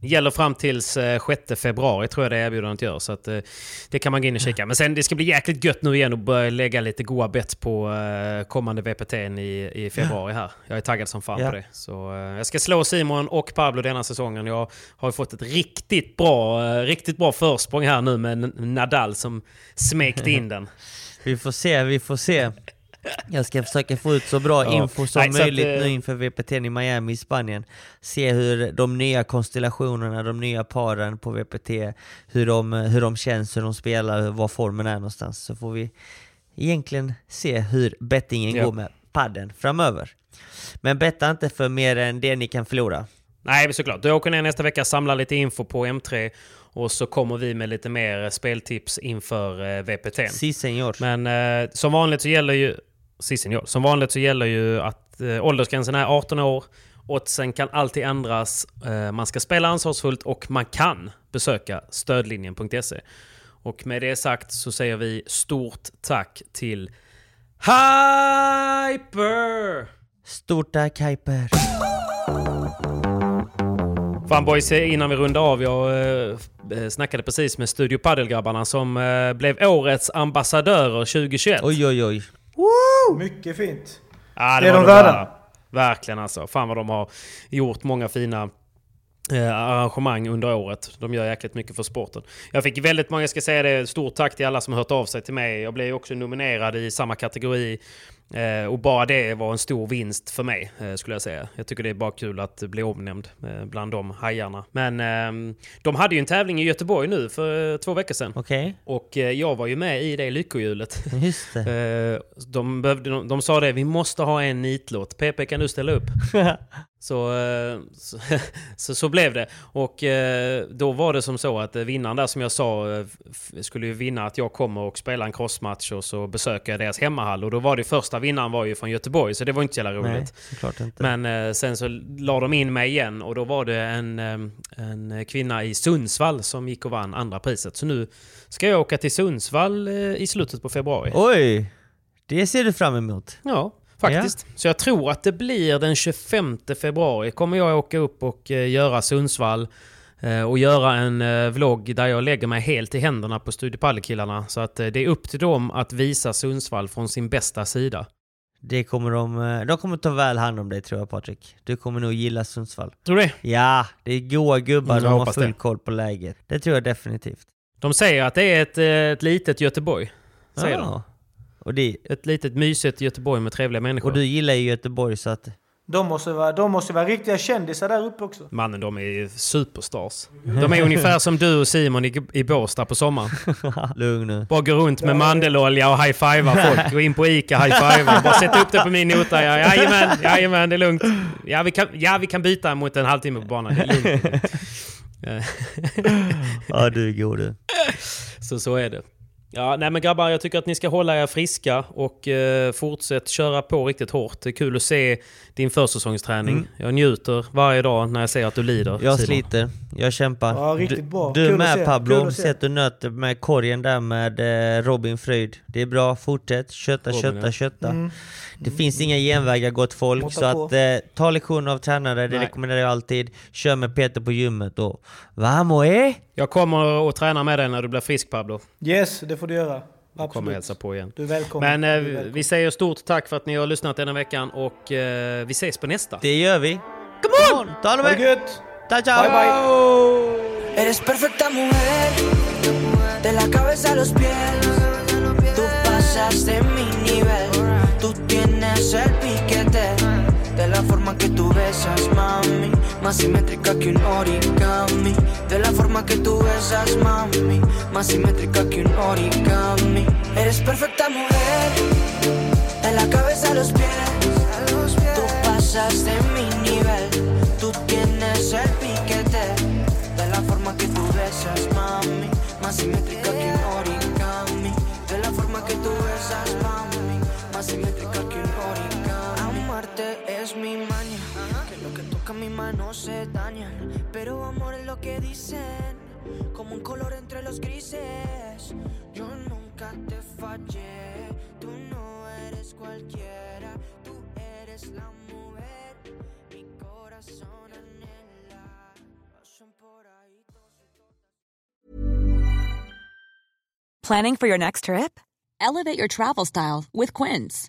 Speaker 1: Gäller fram tills eh, 6 februari tror jag det erbjudandet gör. Så att, eh, det kan man gå in och kika. Men sen det ska bli jäkligt gött nu igen och börja lägga lite goa bets på eh, kommande VPT i, i februari här. Jag är taggad som fan
Speaker 2: Ja.
Speaker 1: på det. Så eh, jag ska slå Simon och Pablo denna säsongen. Jag har ju fått ett riktigt bra, eh, riktigt bra försprång här nu med Nadal som smekte in den. *laughs*
Speaker 2: Vi får se, vi får se. Jag ska försöka få ut så bra
Speaker 1: Ja.
Speaker 2: info som
Speaker 1: Nej, så att,
Speaker 2: möjligt
Speaker 1: eh,
Speaker 2: nu inför VPT i Miami i Spanien. Se hur de nya konstellationerna, de nya paren på VPT, hur de, hur de känns, hur de spelar, var formen är någonstans. Så får vi egentligen se hur bettingen
Speaker 1: Ja.
Speaker 2: går med padden framöver. Men betta inte för mer än det ni kan förlora.
Speaker 1: Nej, såklart. Du åker ner nästa vecka, samlar lite info på M3 och så kommer vi med lite mer speltips inför eh, VPT.
Speaker 2: Si senor.
Speaker 1: Men eh, som vanligt så gäller ju... Si, senor. Som vanligt så gäller ju att eh, åldersgränsen är 18 år. Oddsen kan alltid ändras. Eh, man ska spela ansvarsfullt och man kan besöka stödlinjen.se. Och med det sagt så säger vi stort tack till Hyper!
Speaker 2: Stort tack Hyper!
Speaker 1: Fan boys, innan vi rundar av. Jag eh, snackade precis med Studio Paddelgrabbarna som eh, blev årets ambassadörer 2021.
Speaker 2: Oj, oj, oj.
Speaker 3: Mycket fint.
Speaker 1: Ja,
Speaker 3: Det är
Speaker 1: var
Speaker 3: de värda.
Speaker 1: Verkligen alltså. Fan vad de har gjort många fina eh, arrangemang under året. De gör jäkligt mycket för sporten. Jag fick väldigt många, jag ska säga det, stort tack till alla som hört av sig till mig. Jag blev också nominerad i samma kategori. Eh, och bara det var en stor vinst för mig, eh, skulle jag säga. Jag tycker det är bara kul att bli omnämnd eh, bland de hajarna. Men ehm, de hade ju en tävling i Göteborg nu för eh, två veckor sedan.
Speaker 2: Okej,
Speaker 1: Och eh, jag var ju med i det lyckohjulet.
Speaker 2: just det. *laughs*
Speaker 1: Eh, de, behövde, de, de sa det, vi måste ha en nitlåt. PP kan du ställa upp? *laughs* Så, eh, så, *laughs* så, så blev det. Och eh, då var det som så att vinnaren där som jag sa eh, skulle ju vinna att jag kommer och spelar en crossmatch och så besöker jag deras hemmahall. Och då var det första vinnaren var ju från Göteborg så det var inte så jävla
Speaker 2: Nej,
Speaker 1: roligt.
Speaker 2: inte.
Speaker 1: Men sen så la de in mig igen och då var det en, en kvinna i Sundsvall som gick och vann andra priset. Så nu ska jag åka till Sundsvall i slutet på februari.
Speaker 2: Oj! Det ser du fram emot.
Speaker 1: Ja, faktiskt. Så jag tror att det blir den 25 februari kommer jag åka upp och eh, göra Sundsvall eh, och göra en eh, vlogg där jag lägger mig helt i händerna på Studiepallekillarna. Så att det är upp till dem att visa Sundsvall från sin bästa sida.
Speaker 2: Det kommer de, de kommer ta väl hand om dig tror jag Patrik. Du kommer nog gilla Sundsvall.
Speaker 1: Tror du det?
Speaker 2: Ja, det är goa gubbar,
Speaker 1: Mm,
Speaker 2: de har full
Speaker 1: det.
Speaker 2: koll på läget. Det tror jag definitivt.
Speaker 1: De säger att det är ett, ett litet Göteborg. Säger de.
Speaker 2: Och, det,
Speaker 1: Ett litet mysigt Göteborg med trevliga människor.
Speaker 2: och du gillar ju Göteborg så att...
Speaker 3: De måste, vara, de måste vara riktiga kändisar där uppe också.
Speaker 1: Mannen, de är ju superstars. De är ungefär som du och Simon i, i Båstad på sommaren. *laughs*
Speaker 2: Lugn nu.
Speaker 1: Bara gå runt med mandelolja och high-fiva folk. Gå in på Ica, high-fiva. Bara sätta upp det på min nota. Ja, jajamän, jajamän, det är lugnt. Ja vi, kan, ja, vi kan byta mot en halvtimme på banan. Det är lugnt. Eh, *laughs*
Speaker 2: Ja, du är god du.
Speaker 1: Så så är det. Ja, nej men grabbar, jag tycker att ni ska hålla er friska och eh, fortsätt köra på riktigt hårt. Det är kul att se din försäsongsträning. Jag njuter varje dag när jag ser att du lider.
Speaker 2: Mm. Jag
Speaker 1: Simon.
Speaker 2: sliter, jag kämpar.
Speaker 3: Ja, riktigt bra.
Speaker 2: Du, du
Speaker 3: Kul
Speaker 2: med Pablo,
Speaker 3: att
Speaker 2: du nöter med korgen där med eh, Robin Fröjd. Det är bra, fortsätt, kötta,
Speaker 1: Robin,
Speaker 2: kötta,
Speaker 1: ja.
Speaker 2: kötta.
Speaker 3: Mm.
Speaker 2: Det finns inga genvägar gott folk, så
Speaker 3: på.
Speaker 2: att eh, ta lektioner av tränare, det
Speaker 1: Nej.
Speaker 2: rekommenderar jag alltid. Kör med Peter på gymmet och vamos eh?
Speaker 1: Jag kommer att träna med dig när du blir frisk Pablo.
Speaker 3: Yes, det får du göra.
Speaker 1: Jag kommer
Speaker 3: Absolut.
Speaker 1: hälsa på igen.
Speaker 3: Du är välkommen.
Speaker 1: Men eh,
Speaker 3: är välkommen.
Speaker 1: vi säger stort tack för att ni har lyssnat denna veckan och eh, vi ses på nästa.
Speaker 2: Det gör vi. Come on! Ta hand om
Speaker 3: Ha det
Speaker 2: er! Ciao, ciao!
Speaker 3: Bye, bye.
Speaker 4: Eres perfecta mujer, de la cabeza a los pies. Tú pasas de tú tienes el piquete. De la forma que tú besas, mami, más simétrica que un origami. De la forma que tú besas, mami, más simétrica que un origami. Eres perfecta mujer, de la cabeza a los pies. Tú pasas de mi nivel, tú tienes el piquete. De la forma que tú besas, mami, más simétrica que un origami. Que toca mi mano se daña. Pero amor es lo que dicen, como un color entre los grises. Yo nunca te fallé, tú no eres cualquiera, tú eres la mujer, mi corazón anhela. Pasan por ahí
Speaker 5: Planning for your next trip?
Speaker 6: Elevate your travel style with Quince.